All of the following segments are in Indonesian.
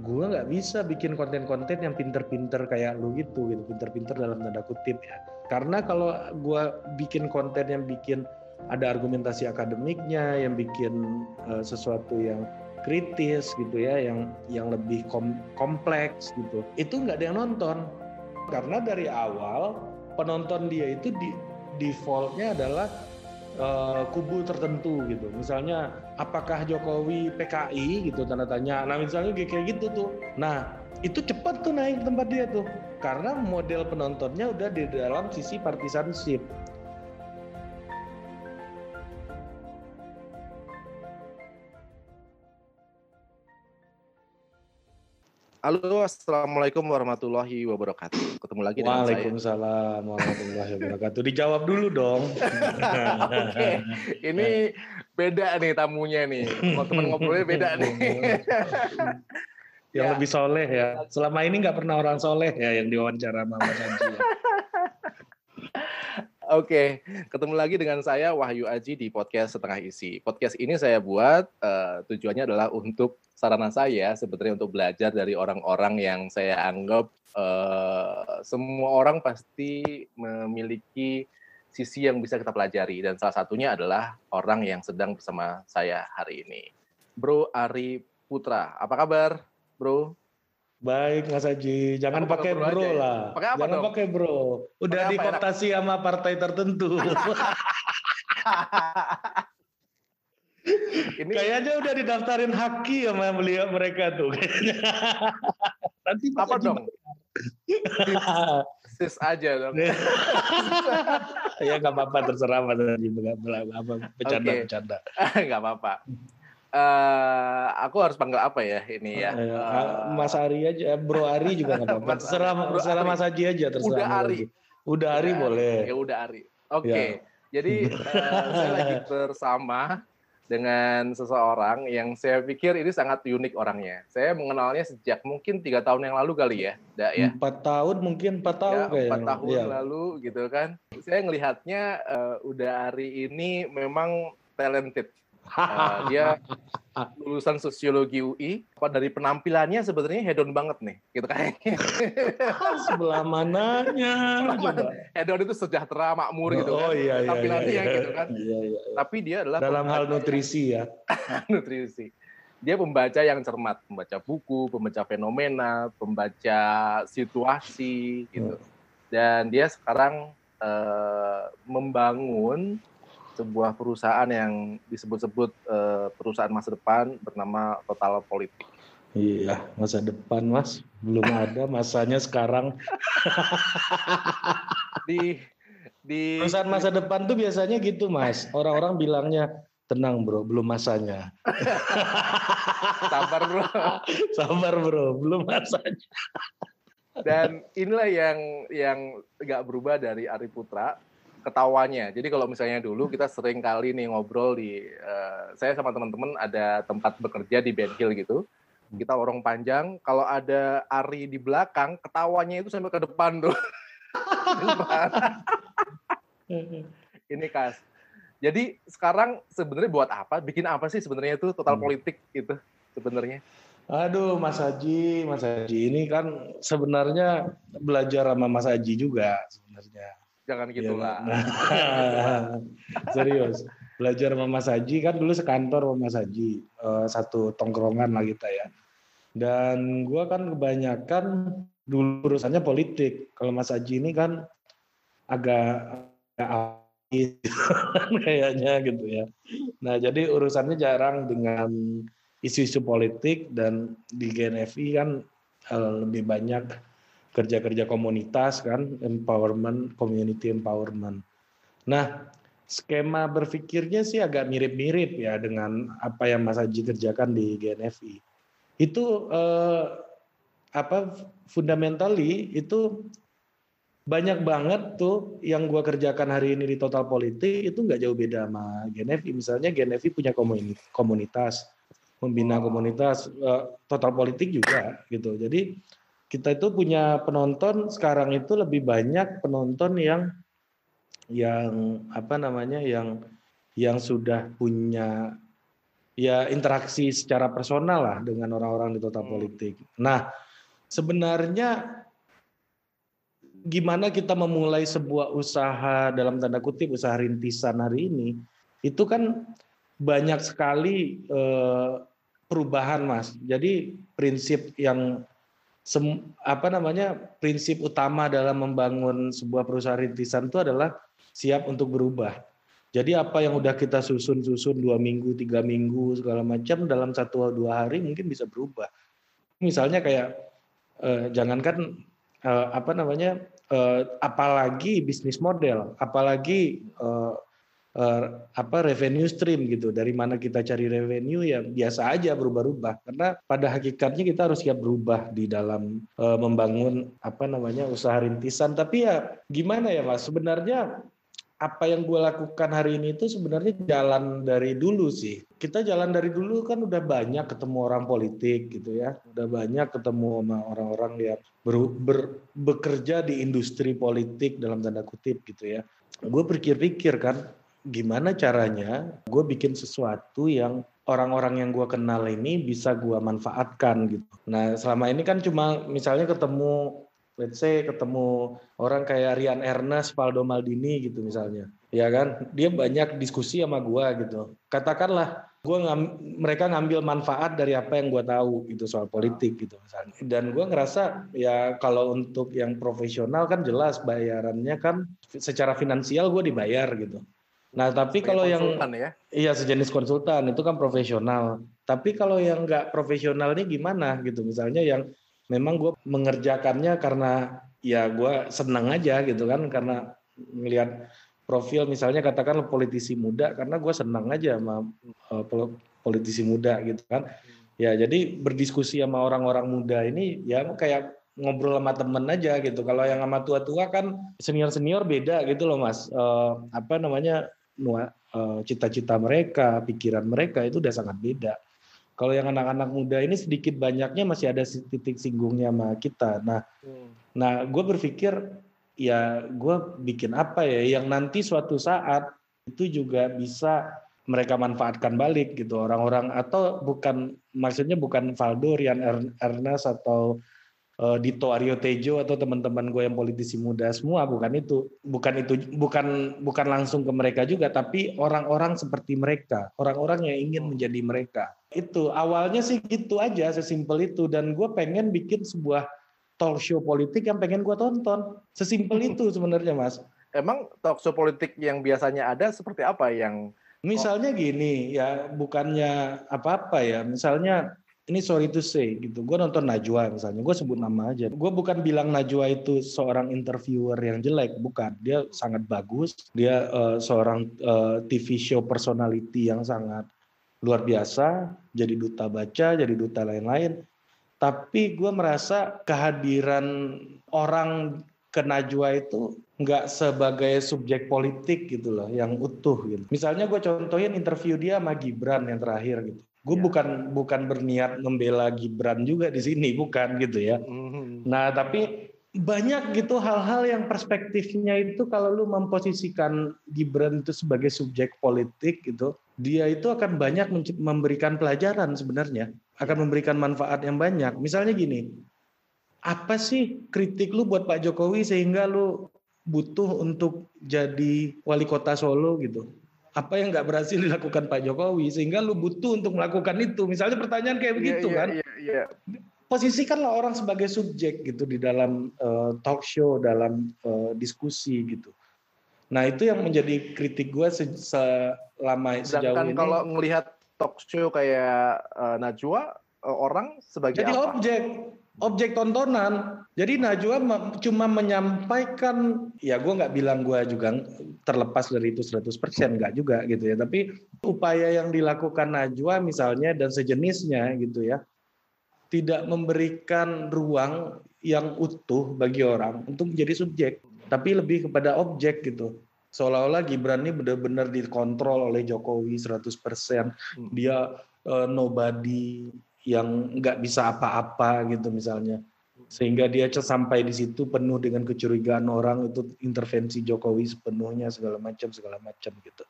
gue nggak bisa bikin konten-konten yang pinter-pinter kayak lu gitu gitu. Pinter-pinter dalam tanda kutip ya. Karena kalau gue bikin konten yang bikin ada argumentasi akademiknya yang bikin uh, sesuatu yang kritis gitu ya yang yang lebih kom kompleks gitu itu nggak ada yang nonton. Karena dari awal penonton dia itu di defaultnya adalah uh, kubu tertentu gitu. Misalnya apakah Jokowi PKI gitu tanda tanya. Nah misalnya kayak gitu tuh. Nah itu cepat tuh naik tempat dia tuh karena model penontonnya udah di dalam sisi partisanship Halo, assalamualaikum warahmatullahi wabarakatuh. Ketemu lagi dengan saya. Waalaikumsalam warahmatullahi wabarakatuh. Dijawab dulu dong. Oke, ini beda nih tamunya nih. Kalau teman ngobrolnya beda nih. yang ya. lebih soleh ya. Selama ini nggak pernah orang soleh ya yang diwawancara Mama Sanji. Ya. Oke, ketemu lagi dengan saya Wahyu Aji di podcast Setengah Isi. Podcast ini saya buat uh, tujuannya adalah untuk sarana saya sebetulnya untuk belajar dari orang-orang yang saya anggap uh, semua orang pasti memiliki sisi yang bisa kita pelajari dan salah satunya adalah orang yang sedang bersama saya hari ini. Bro Ari Putra, apa kabar, Bro? Baik Mas Haji, jangan pakai bro, bro ya? lah. Pakai apa jangan pakai bro. Udah pake dikotasi enak? sama partai tertentu. Ini kayaknya udah didaftarin haki sama beliau mereka tuh. Nanti apa dong? Sis aja dong. ya nggak apa-apa terserah Mas Haji, apa bercanda-bercanda. Nggak apa-apa uh, aku harus panggil apa ya ini ya? Uh, Mas Ari aja, Bro Ari juga nggak apa-apa. Terserah, terserah Mas Haji aja, terserah. Udah Ari. Udah Ari udah, boleh. Ya udah Ari. Oke. Okay. Ya. Jadi uh, saya lagi bersama dengan seseorang yang saya pikir ini sangat unik orangnya. Saya mengenalnya sejak mungkin tiga tahun yang lalu kali ya, da, ya. Empat tahun mungkin empat tahun ya, Empat tahun ya. lalu gitu kan. Saya ngelihatnya uh, udah hari ini memang talented Uh, dia lulusan sosiologi UI. Apa dari penampilannya sebenarnya hedon banget nih, gitu kayaknya. Sebelah mananya? Coba. Hedon itu sejahtera, makmur gitu kan. Oh iya iya. Tampilannya iya, iya. gitu kan. Iya, iya, iya. Tapi dia adalah dalam hal nutrisi ya. nutrisi. Dia pembaca yang cermat, membaca buku, pembaca fenomena, pembaca situasi gitu. Hmm. Dan dia sekarang uh, membangun sebuah perusahaan yang disebut-sebut uh, perusahaan masa depan bernama Total Politik. Iya, masa depan mas, belum ada masanya sekarang. di di perusahaan masa depan tuh biasanya gitu mas, orang-orang bilangnya tenang bro, belum masanya. Sabar bro. Sabar bro, belum masanya. Dan inilah yang yang nggak berubah dari Ari Putra ketawanya. Jadi kalau misalnya dulu kita sering kali nih ngobrol di uh, saya sama teman-teman ada tempat bekerja di Ben Hill gitu. Kita lorong panjang, kalau ada Ari di belakang, ketawanya itu sampai ke depan tuh. Ini kas. Jadi sekarang sebenarnya buat apa? Bikin apa sih sebenarnya itu total hmm. politik itu sebenarnya? Aduh, Mas Haji, Mas Haji ini kan sebenarnya belajar sama Mas Haji juga sebenarnya jangan iya, gitulah. Ya, Serius. Belajar sama Mas Haji kan dulu sekantor sama Mas Haji, uh, satu tongkrongan lah kita ya. Dan gua kan kebanyakan dulu urusannya politik. Kalau Mas Haji ini kan agak, agak kayaknya gitu ya. Nah, jadi urusannya jarang dengan isu-isu politik dan di GNFI kan uh, lebih banyak kerja-kerja komunitas kan, empowerment, community empowerment. Nah, skema berpikirnya sih agak mirip-mirip ya dengan apa yang Mas Haji kerjakan di GNFI. Itu eh, apa fundamentally itu banyak banget tuh yang gua kerjakan hari ini di Total Politik itu nggak jauh beda sama GNFI. Misalnya GNFI punya komunitas, membina komunitas, eh, Total Politik juga gitu. Jadi kita itu punya penonton sekarang itu lebih banyak penonton yang yang apa namanya yang yang sudah punya ya interaksi secara personal lah dengan orang-orang di total hmm. politik. Nah, sebenarnya gimana kita memulai sebuah usaha dalam tanda kutip usaha rintisan hari ini itu kan banyak sekali eh, perubahan mas. Jadi prinsip yang sem, apa namanya prinsip utama dalam membangun sebuah perusahaan rintisan itu adalah siap untuk berubah. Jadi apa yang udah kita susun-susun dua minggu, tiga minggu segala macam dalam satu atau dua hari mungkin bisa berubah. Misalnya kayak eh, jangankan eh, apa namanya eh, apalagi bisnis model, apalagi eh, eh, apa revenue stream gitu. Dari mana kita cari revenue ya biasa aja berubah-ubah. Karena pada hakikatnya kita harus siap berubah di dalam eh, membangun apa namanya usaha rintisan. Tapi ya gimana ya Mas? Sebenarnya apa yang gue lakukan hari ini itu sebenarnya jalan dari dulu sih. Kita jalan dari dulu kan udah banyak ketemu orang politik gitu ya, udah banyak ketemu sama orang-orang yang ber, ber, bekerja di industri politik dalam tanda kutip gitu ya. Gue pikir-pikir kan, gimana caranya gue bikin sesuatu yang orang-orang yang gue kenal ini bisa gue manfaatkan gitu. Nah selama ini kan cuma misalnya ketemu let's say ketemu orang kayak Rian Ernest, Valdo Maldini gitu misalnya. Ya kan? Dia banyak diskusi sama gua gitu. Katakanlah gua ngam, mereka ngambil manfaat dari apa yang gua tahu gitu soal politik gitu misalnya. Dan gua ngerasa ya kalau untuk yang profesional kan jelas bayarannya kan secara finansial gua dibayar gitu. Nah, tapi Sebagai kalau yang ya? iya sejenis konsultan itu kan profesional. Tapi kalau yang nggak profesional ini gimana gitu? Misalnya yang memang gue mengerjakannya karena ya gue senang aja gitu kan karena melihat profil misalnya katakan politisi muda karena gue senang aja sama uh, politisi muda gitu kan ya jadi berdiskusi sama orang-orang muda ini ya kayak ngobrol sama temen aja gitu kalau yang sama tua-tua kan senior-senior beda gitu loh mas uh, apa namanya eh, cita-cita mereka pikiran mereka itu udah sangat beda kalau yang anak-anak muda ini sedikit banyaknya masih ada titik singgungnya sama kita. Nah, hmm. nah gue berpikir ya gue bikin apa ya yang nanti suatu saat itu juga bisa mereka manfaatkan balik gitu orang-orang atau bukan maksudnya bukan Valdo, Rian Ernest atau uh, Dito Aryo Tejo atau teman-teman gue yang politisi muda semua bukan itu. Bukan itu bukan bukan langsung ke mereka juga tapi orang-orang seperti mereka. Orang-orang yang ingin menjadi mereka. Itu awalnya sih gitu aja sesimpel itu. Dan gue pengen bikin sebuah talk show politik yang pengen gue tonton. Sesimpel itu sebenarnya mas. Emang talk show politik yang biasanya ada seperti apa yang misalnya gini ya bukannya apa-apa ya. Misalnya ini sorry to say gitu. Gue nonton Najwa misalnya, gue sebut nama aja. Gue bukan bilang Najwa itu seorang interviewer yang jelek, bukan. Dia sangat bagus. Dia uh, seorang uh, eh, TV show personality yang sangat luar biasa. Jadi duta baca, jadi duta lain-lain. Tapi gue merasa kehadiran orang ke Najwa itu nggak sebagai subjek politik gitu loh, yang utuh gitu. Misalnya gue contohin interview dia sama Gibran yang terakhir gitu Gue ya. bukan bukan berniat membela Gibran juga di sini, bukan gitu ya. Mm-hmm. Nah, tapi banyak gitu hal-hal yang perspektifnya itu kalau lu memposisikan Gibran itu sebagai subjek politik gitu, dia itu akan banyak memberikan pelajaran sebenarnya, akan memberikan manfaat yang banyak. Misalnya gini, apa sih kritik lu buat Pak Jokowi sehingga lu butuh untuk jadi wali kota Solo gitu? Apa yang nggak berhasil dilakukan Pak Jokowi sehingga lu butuh untuk melakukan itu. Misalnya pertanyaan kayak iya, begitu yeah, kan? yeah, yeah. posisikanlah orang sebagai subjek gitu di dalam uh, talk show dalam uh, diskusi gitu. Nah itu yang menjadi kritik gue se selama sejauh ini. kalau melihat talk show kayak uh, Najwa uh, orang sebagai jadi apa? objek objek tontonan. Jadi Najwa cuma menyampaikan, ya gue nggak bilang gue juga terlepas dari itu 100% nggak juga gitu ya. Tapi upaya yang dilakukan Najwa misalnya dan sejenisnya gitu ya, tidak memberikan ruang yang utuh bagi orang untuk menjadi subjek, tapi lebih kepada objek gitu. Seolah-olah Gibran ini benar-benar dikontrol oleh Jokowi 100%. Hmm. Dia uh, nobody, yang nggak bisa apa-apa gitu misalnya. Sehingga dia sampai di situ penuh dengan kecurigaan orang itu intervensi Jokowi sepenuhnya segala macam segala macam gitu.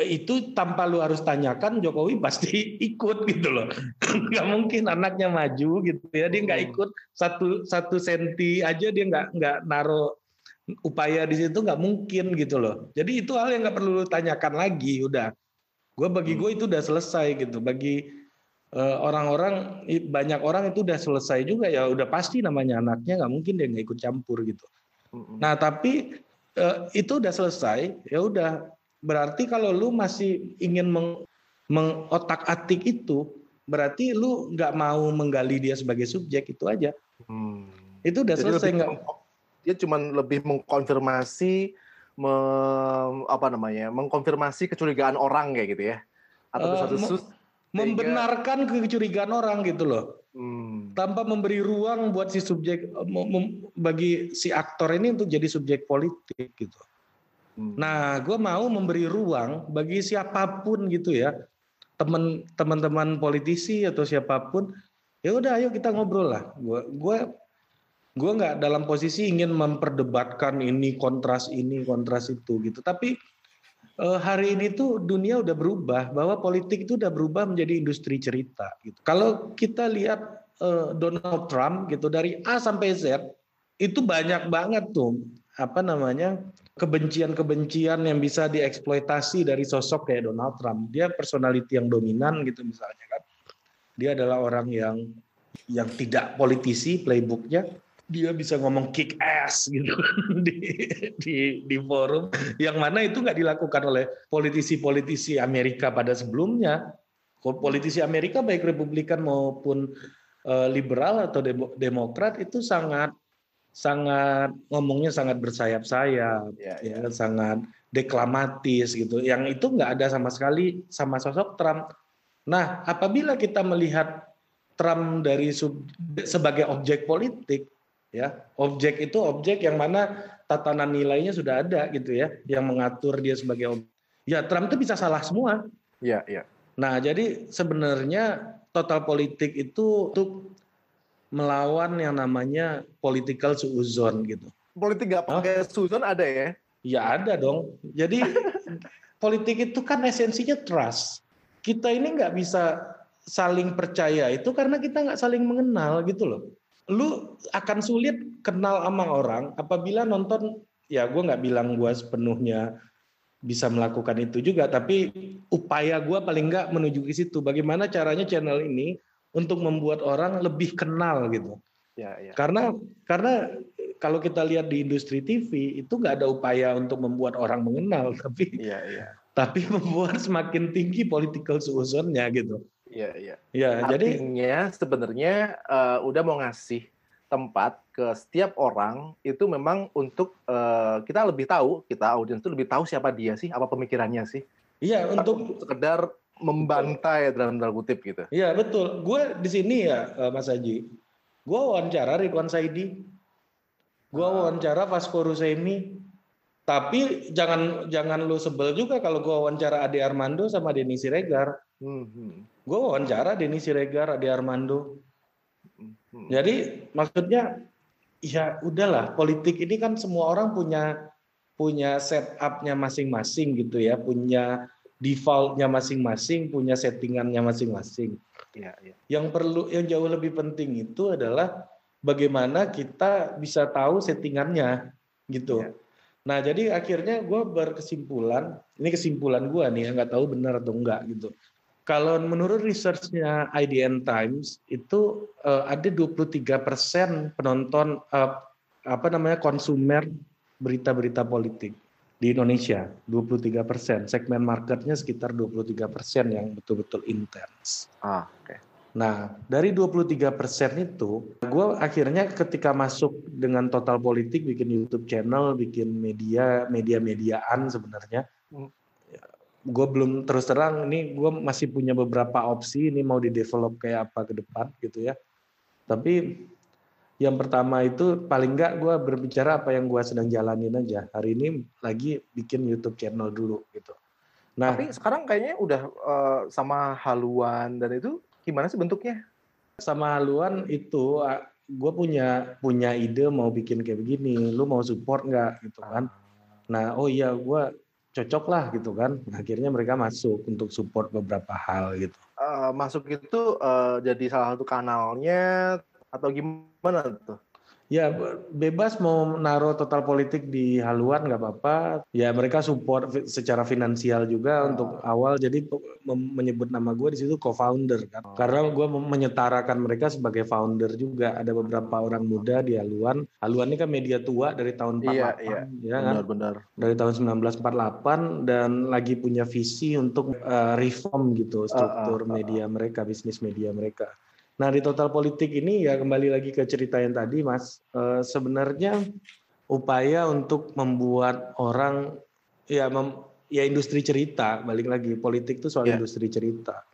Itu tanpa lu harus tanyakan Jokowi pasti ikut gitu loh. Nggak mungkin anaknya maju gitu ya. Dia nggak hmm. ikut satu satu senti aja dia nggak nggak naruh upaya di situ nggak mungkin gitu loh. Jadi itu hal yang nggak perlu lu tanyakan lagi udah. Gue bagi gue itu udah selesai gitu. Bagi orang-orang banyak orang itu udah selesai juga ya udah pasti namanya anaknya nggak mungkin dia nggak ikut campur gitu nah tapi eh, itu udah selesai ya udah berarti kalau lu masih ingin meng, mengotak-atik itu, berarti lu nggak mau menggali dia sebagai subjek itu aja. Hmm. Itu udah Jadi selesai nggak? Dia cuma lebih mengkonfirmasi, me, apa namanya, mengkonfirmasi kecurigaan orang kayak gitu ya, atau uh, satu sus membenarkan kecurigaan orang gitu loh. Hmm. Tanpa memberi ruang buat si subjek bagi si aktor ini untuk jadi subjek politik gitu. Hmm. Nah, gue mau memberi ruang bagi siapa pun gitu ya, teman teman politisi atau siapa pun, ya udah ayo kita ngobrol lah. Gue gue gue nggak dalam posisi ingin memperdebatkan ini kontras ini kontras itu gitu. Tapi hari ini tuh dunia udah berubah bahwa politik itu udah berubah menjadi industri cerita. Gitu. Kalau kita lihat eh, Donald Trump gitu dari A sampai Z itu banyak banget tuh apa namanya kebencian-kebencian yang bisa dieksploitasi dari sosok kayak Donald Trump. Dia personality yang dominan gitu misalnya kan. Dia adalah orang yang yang tidak politisi playbooknya dia bisa ngomong kick ass gitu di di di forum yang mana itu nggak dilakukan oleh politisi-politisi Amerika pada sebelumnya politisi Amerika baik Republikan maupun uh, liberal atau demokrat itu sangat sangat ngomongnya sangat bersayap-sayap, ya, ya. ya sangat deklamatis gitu. Yang itu nggak ada sama sekali sama sosok Trump. Nah, apabila kita melihat Trump dari sub, sebagai objek politik, ya objek itu objek yang mana tatanan nilainya sudah ada gitu ya, yang mengatur dia sebagai objek. Ya Trump itu bisa salah semua. Ya, ya. Nah, jadi sebenarnya total politik itu untuk melawan yang namanya political suuzon gitu. Politik gak pakai suuzon ada ya? Ya ada dong. Jadi politik itu kan esensinya trust. Kita ini nggak bisa saling percaya itu karena kita nggak saling mengenal gitu loh. Lu akan sulit kenal sama orang apabila nonton ya gue nggak bilang gue sepenuhnya bisa melakukan itu juga tapi upaya gue paling nggak menuju ke situ bagaimana caranya channel ini untuk membuat orang lebih kenal gitu. Ya, ya. Karena karena kalau kita lihat di industri TV itu nggak ada upaya untuk membuat orang mengenal, tapi ya, ya. tapi membuat semakin tinggi political suuzonnya gitu. Iya iya. Ya, Artinya jadi sebenarnya uh, udah mau ngasih tempat ke setiap orang itu memang untuk uh, kita lebih tahu, kita audiens itu lebih tahu siapa dia sih, apa pemikirannya sih. Iya, untuk sekedar membantai dalam tanda kutip gitu. Iya betul. Gue di sini ya eh, Mas Haji. Gue wawancara Ridwan Saidi. Gue ah. wawancara Vasco Rusemi. Tapi jangan jangan lu sebel juga kalau gue wawancara Ade Armando sama Denny Siregar. Hmm. Gue wawancara Denny Siregar, Ade Armando. Hmm. Jadi maksudnya ya udahlah politik ini kan semua orang punya punya setupnya masing-masing gitu ya, punya defaultnya masing-masing, punya settingannya masing-masing. Ya, ya. Yang perlu, yang jauh lebih penting itu adalah bagaimana kita bisa tahu settingannya, gitu. Ya. Nah, jadi akhirnya gue berkesimpulan, ini kesimpulan gue nih, nggak tahu benar atau enggak gitu. Kalau menurut researchnya IDN Times itu uh, ada 23 persen penonton uh, apa namanya konsumer berita-berita politik di Indonesia 23 persen segmen marketnya sekitar 23 persen yang betul-betul intens. Ah, oke. Okay. Nah dari 23 persen itu, gue akhirnya ketika masuk dengan total politik bikin YouTube channel, bikin media media-mediaan sebenarnya, hmm. Gue belum terus terang ini gue masih punya beberapa opsi ini mau di develop kayak apa ke depan gitu ya. Tapi yang pertama itu paling enggak gue berbicara apa yang gue sedang jalanin aja. Hari ini lagi bikin YouTube channel dulu gitu. Nah, tapi sekarang kayaknya udah uh, sama haluan dan itu gimana sih bentuknya? Sama haluan itu gue punya punya ide mau bikin kayak begini. Lu mau support nggak gitu kan? Nah, oh iya gue cocok lah gitu kan. Akhirnya mereka masuk untuk support beberapa hal gitu. Uh, masuk itu uh, jadi salah satu kanalnya atau gimana tuh? Ya bebas mau naruh total politik di haluan nggak apa-apa. Ya mereka support secara finansial juga oh. untuk awal. Jadi menyebut nama gue di situ co-founder kan. Oh. Karena gue menyetarakan mereka sebagai founder juga. Ada beberapa orang muda di haluan. Haluan ini kan media tua dari tahun 48. Iya, iya. Ya kan? Benar, Dari tahun 1948 dan lagi punya visi untuk uh, reform gitu struktur uh, uh, uh, media mereka, bisnis media mereka. Nah di total politik ini ya kembali lagi ke cerita yang tadi Mas, e, sebenarnya upaya untuk membuat orang ya mem, ya industri cerita, balik lagi politik itu soal yeah. industri cerita.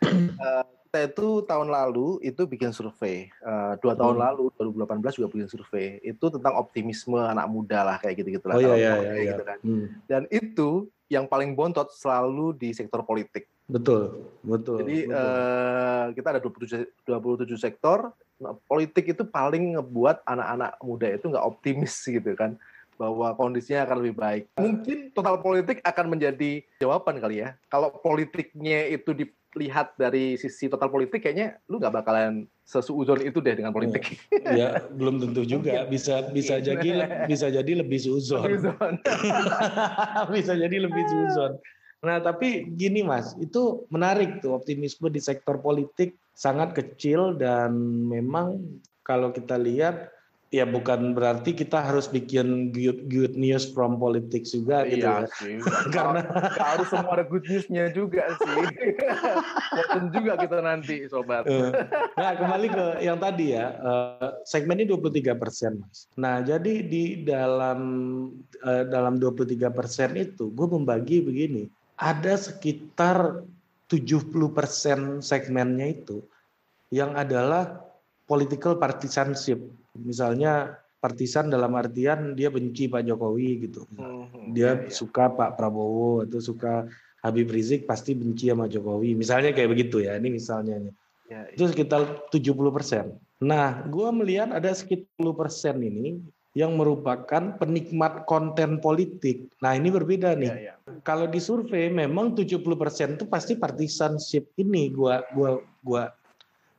Uh, kita itu tahun lalu itu bikin survei, uh, dua tahun hmm. lalu 2018 juga bikin survei, itu tentang optimisme anak muda lah kayak gitu gitu lah. Oh iya iya iya. Gitu kan. Hmm. Dan itu yang paling bontot selalu di sektor politik. Betul, betul. Jadi betul. Uh, kita ada 27 27 sektor. Nah, politik itu paling ngebuat anak-anak muda itu nggak optimis gitu kan bahwa kondisinya akan lebih baik. Mungkin total politik akan menjadi jawaban kali ya. Kalau politiknya itu dilihat dari sisi total politik, kayaknya lu nggak bakalan sesuudon itu deh dengan politik. Ya, ya belum tentu juga. Bisa bisa jadi bisa jadi lebih suzon. bisa jadi lebih suzon. Nah, tapi gini Mas, itu menarik tuh optimisme di sektor politik sangat kecil dan memang kalau kita lihat ya bukan berarti kita harus bikin good, good news from politics juga gitu iya ya. Sih. Karena harus semua ada good newsnya juga sih. Boten juga kita nanti sobat. Eh, nah kembali ke yang tadi ya eh, segmen ini 23 persen mas. Nah jadi di dalam uh, dalam 23 persen itu gue membagi begini. Ada sekitar 70 persen segmennya itu yang adalah political partisanship misalnya partisan dalam artian dia benci Pak Jokowi gitu. Hmm, dia iya, iya. suka Pak Prabowo atau suka Habib Rizik pasti benci sama Jokowi. Misalnya kayak begitu ya. Ini misalnya. Ya, iya. Itu sekitar 70 persen. Nah, gue melihat ada sekitar 10 persen ini yang merupakan penikmat konten politik. Nah, ini berbeda nih. Ya, ya. Kalau di survei memang 70% itu pasti partisanship ini gua gua gua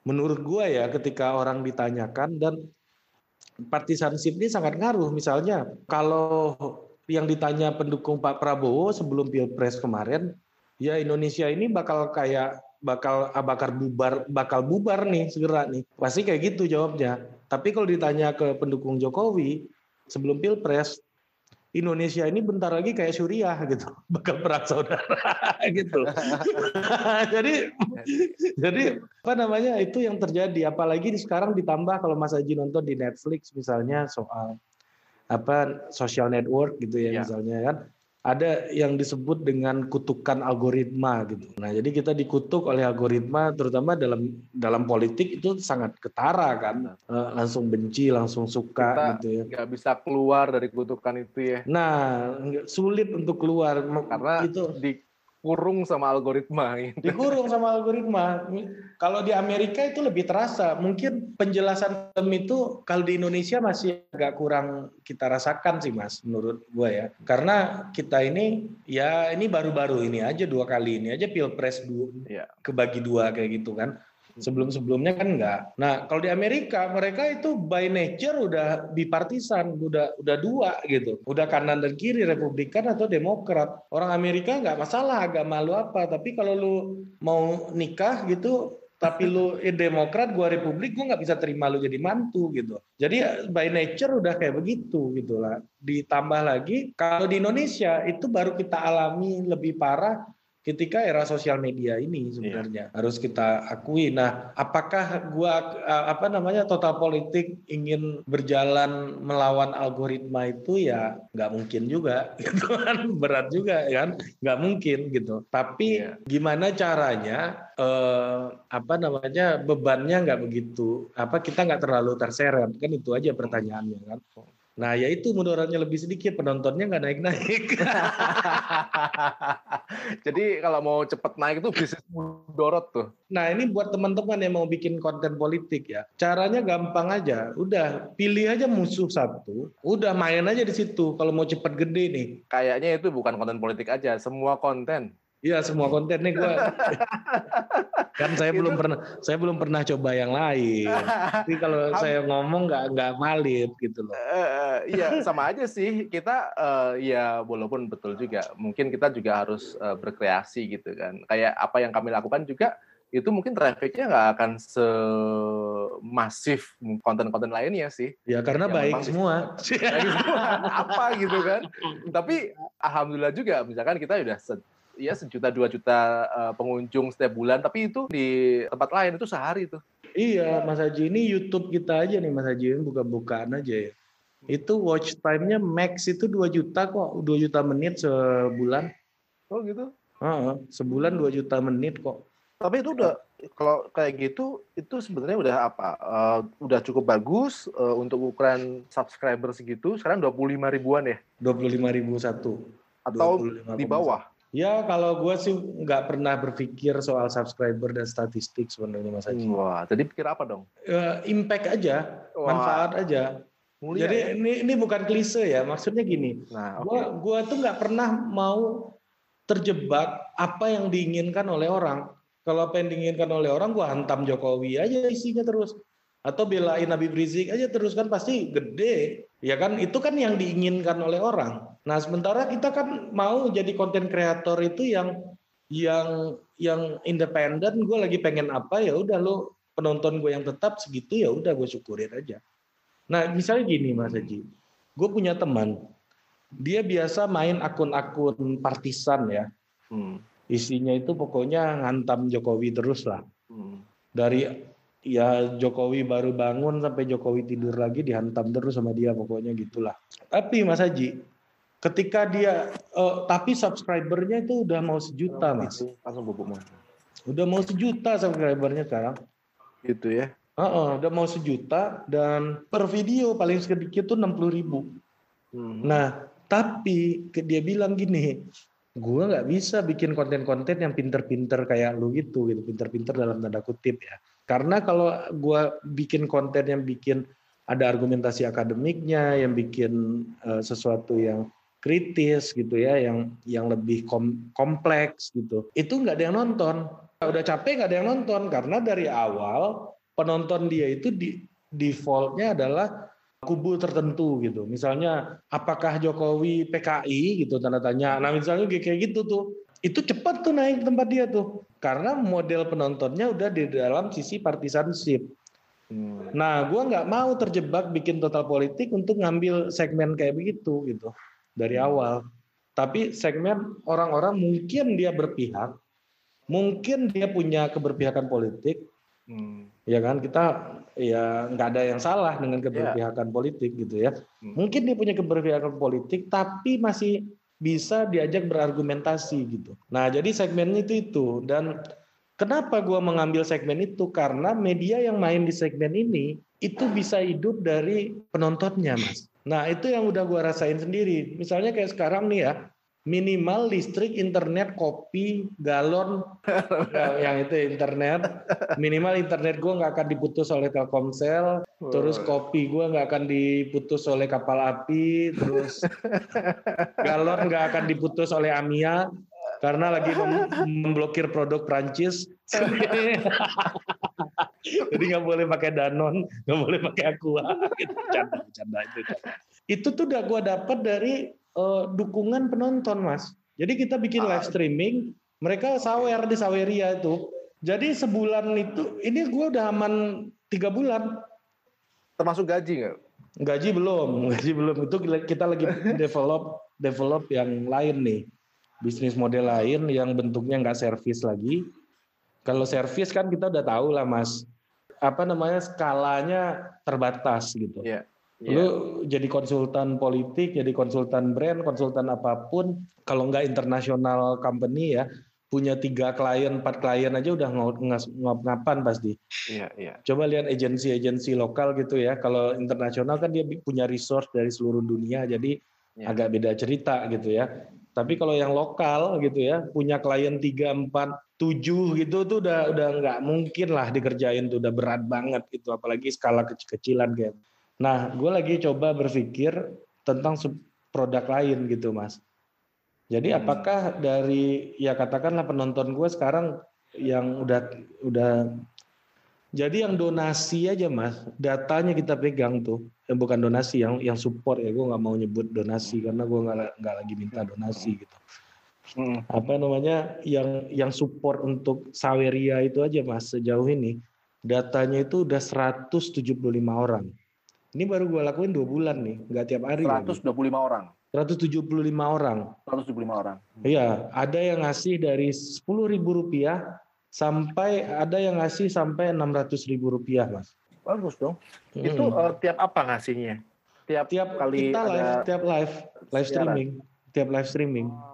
menurut gua ya ketika orang ditanyakan dan partisanship ini sangat ngaruh. Misalnya kalau yang ditanya pendukung Pak Prabowo sebelum Pilpres kemarin, ya Indonesia ini bakal kayak bakal ah, bakal bubar bakal bubar nih segera nih. Pasti kayak gitu jawabnya. Tapi kalau ditanya ke pendukung Jokowi sebelum Pilpres, Indonesia ini bentar lagi kayak Suriah gitu, bakal perang saudara gitu. jadi jadi apa namanya itu yang terjadi. Apalagi sekarang ditambah kalau Mas Haji nonton di Netflix misalnya soal apa social network gitu ya, ya. misalnya kan ada yang disebut dengan kutukan algoritma gitu. Nah, jadi kita dikutuk oleh algoritma terutama dalam dalam politik itu sangat ketara kan. Uh, langsung benci, langsung suka kita gitu ya. Nggak bisa keluar dari kutukan itu ya. Nah, sulit untuk keluar karena itu di dikurung sama algoritma gitu. Dikurung sama algoritma. Kalau di Amerika itu lebih terasa. Mungkin penjelasan film itu kalau di Indonesia masih agak kurang kita rasakan sih Mas menurut gue ya. Karena kita ini ya ini baru-baru ini aja dua kali ini aja Pilpres dua, ya. kebagi dua kayak gitu kan. Sebelum-sebelumnya kan enggak. Nah, kalau di Amerika mereka itu by nature udah bipartisan, udah udah dua gitu. Udah kanan dan kiri Republikan atau Demokrat. Orang Amerika nggak masalah agama lu apa, tapi kalau lu mau nikah gitu tapi lu eh, Demokrat, gua Republik, gua nggak bisa terima lu jadi mantu gitu. Jadi by nature udah kayak begitu gitu lah. Ditambah lagi kalau di Indonesia itu baru kita alami lebih parah ketika era sosial media ini sebenarnya iya. harus kita akui. Nah, apakah gua apa namanya total politik ingin berjalan melawan algoritma itu ya nggak mungkin juga, gitu kan berat juga kan, nggak mungkin gitu. Tapi iya. gimana caranya eh, apa namanya bebannya nggak begitu, apa kita nggak terlalu terseret kan itu aja pertanyaannya kan. Nah, ya itu mudaratnya lebih sedikit, penontonnya nggak naik-naik. Jadi kalau mau cepet naik itu bisnis mudorot tuh. Nah, ini buat teman-teman yang mau bikin konten politik ya. Caranya gampang aja. Udah, pilih aja musuh satu. Udah main aja di situ kalau mau cepet gede nih. Kayaknya itu bukan konten politik aja, semua konten. Iya semua konten nih gue. kan saya belum pernah saya belum pernah coba yang lain. Tapi kalau saya ngomong nggak nggak valid gitu loh. Uh, iya sama aja sih kita uh, ya walaupun betul juga mungkin kita juga harus uh, berkreasi gitu kan. Kayak apa yang kami lakukan juga itu mungkin trafficnya nggak akan semasif konten-konten lainnya sih. Ya karena yang baik semua. Baik semua. apa gitu kan. Tapi alhamdulillah juga misalkan kita udah ya sejuta dua juta uh, pengunjung setiap bulan. Tapi itu di tempat lain itu sehari tuh. Iya Mas Haji ini YouTube kita aja nih Mas Haji ini buka-bukaan aja ya. Itu watch time-nya max itu 2 juta kok 2 juta menit sebulan. Oh gitu? Uh, sebulan 2 juta menit kok. Tapi itu udah kalau kayak gitu itu sebenarnya udah apa uh, udah cukup bagus uh, untuk ukuran subscriber segitu. Sekarang 25 ribuan ya? 25 ribu satu. Atau di bawah Ya kalau gue sih nggak pernah berpikir soal subscriber dan statistik sebenarnya Mas Haji. Wah, jadi pikir apa dong? Uh, impact aja, Wah. manfaat aja. Mulia, jadi ya? ini ini bukan klise ya, maksudnya gini. Nah, okay. gua gua tuh nggak pernah mau terjebak apa yang diinginkan oleh orang. Kalau apa yang diinginkan oleh orang, gua hantam Jokowi aja isinya terus atau belain Nabi Rizik aja terus kan pasti gede. Ya kan itu kan yang diinginkan oleh orang. Nah sementara kita kan mau jadi konten kreator itu yang yang yang independen gue lagi pengen apa ya udah lo penonton gue yang tetap segitu ya udah gue syukurin aja. Nah misalnya gini Mas Haji. Gue punya teman. Dia biasa main akun-akun partisan ya. Hmm. isinya itu pokoknya ngantam Jokowi terus lah. Hmm. dari ya Jokowi baru bangun sampai Jokowi tidur lagi dihantam terus sama dia pokoknya gitulah. Tapi Mas Haji, ketika dia uh, tapi subscribernya itu udah mau sejuta Mas. Langsung bubuk mas. Udah mau sejuta subscribernya sekarang. Gitu ya. Uh -uh, udah mau sejuta dan per video paling sedikit tuh enam puluh ribu. Hmm. Nah, tapi dia bilang gini, gue nggak bisa bikin konten-konten yang pinter-pinter kayak lu gitu, gitu, pinter-pinter dalam tanda kutip ya. Karena kalau gue bikin konten yang bikin ada argumentasi akademiknya, yang bikin uh, sesuatu yang kritis gitu ya, yang yang lebih kom kompleks gitu, itu nggak ada yang nonton. Udah capek nggak ada yang nonton karena dari awal penonton dia itu di defaultnya adalah kubu tertentu gitu. Misalnya apakah Jokowi PKI gitu tanda tanya. Nah misalnya kayak gitu tuh itu cepat tuh naik tempat dia tuh karena model penontonnya udah di dalam sisi partisanship. Hmm. Nah, gue nggak mau terjebak bikin total politik untuk ngambil segmen kayak begitu gitu dari hmm. awal. Tapi segmen orang-orang mungkin dia berpihak, mungkin dia punya keberpihakan politik, hmm. ya kan kita ya nggak ada yang salah dengan keberpihakan yeah. politik gitu ya. Hmm. Mungkin dia punya keberpihakan politik, tapi masih bisa diajak berargumentasi gitu. Nah, jadi segmen itu itu dan kenapa gue mengambil segmen itu karena media yang main di segmen ini itu bisa hidup dari penontonnya, Mas. Nah, itu yang udah gue rasain sendiri. Misalnya kayak sekarang nih ya, minimal listrik, internet, kopi, galon, yang itu internet. Minimal internet gue nggak akan diputus oleh Telkomsel, terus kopi gue nggak akan diputus oleh kapal api, terus galon nggak akan diputus oleh Amia karena lagi memblokir produk Prancis. Jadi nggak boleh pakai Danon, nggak boleh pakai Aqua. Gitu, canda, canda itu. Itu tuh udah gue dapat dari uh, dukungan penonton, Mas. Jadi kita bikin live streaming, mereka sawer di Saweria itu. Jadi sebulan itu, ini gue udah aman tiga bulan. Termasuk gaji nggak? Gaji belum, gaji belum. Itu kita lagi develop develop yang lain nih, bisnis model lain yang bentuknya nggak servis lagi. Kalau servis kan kita udah tahu lah mas, apa namanya skalanya terbatas gitu. Yeah. Yeah. Lu jadi konsultan politik, jadi konsultan brand, konsultan apa pun, kalau nggak internasional company ya, punya tiga klien, empat klien aja udah ngap-ngapan pasti. Iya, iya. Coba lihat agensi-agensi lokal gitu ya. Kalau internasional kan dia punya resource dari seluruh dunia, jadi ya. agak beda cerita gitu ya. Tapi kalau yang lokal gitu ya, punya klien tiga, empat, tujuh gitu tuh udah udah nggak mungkin lah dikerjain tuh udah berat banget itu, apalagi skala kecil-kecilan kayak. Nah, gue lagi coba berpikir tentang produk lain gitu, mas jadi hmm. apakah dari ya katakanlah penonton gue sekarang yang udah udah jadi yang donasi aja mas, datanya kita pegang tuh, yang bukan donasi, yang yang support ya gue nggak mau nyebut donasi karena gue nggak nggak lagi minta donasi gitu. Hmm. Apa namanya yang yang support untuk Saweria itu aja mas sejauh ini datanya itu udah 175 orang. Ini baru gue lakuin dua bulan nih, nggak tiap hari. 125 lagi. orang. 175 orang. 175 orang. Iya, ada yang ngasih dari sepuluh ribu rupiah sampai ada yang ngasih sampai enam ratus ribu rupiah, mas. Bagus dong. Hmm. Itu uh, tiap apa ngasihnya? Tiap, tiap kali kita live, ada tiap live, live streaming, tiap live streaming. Oh.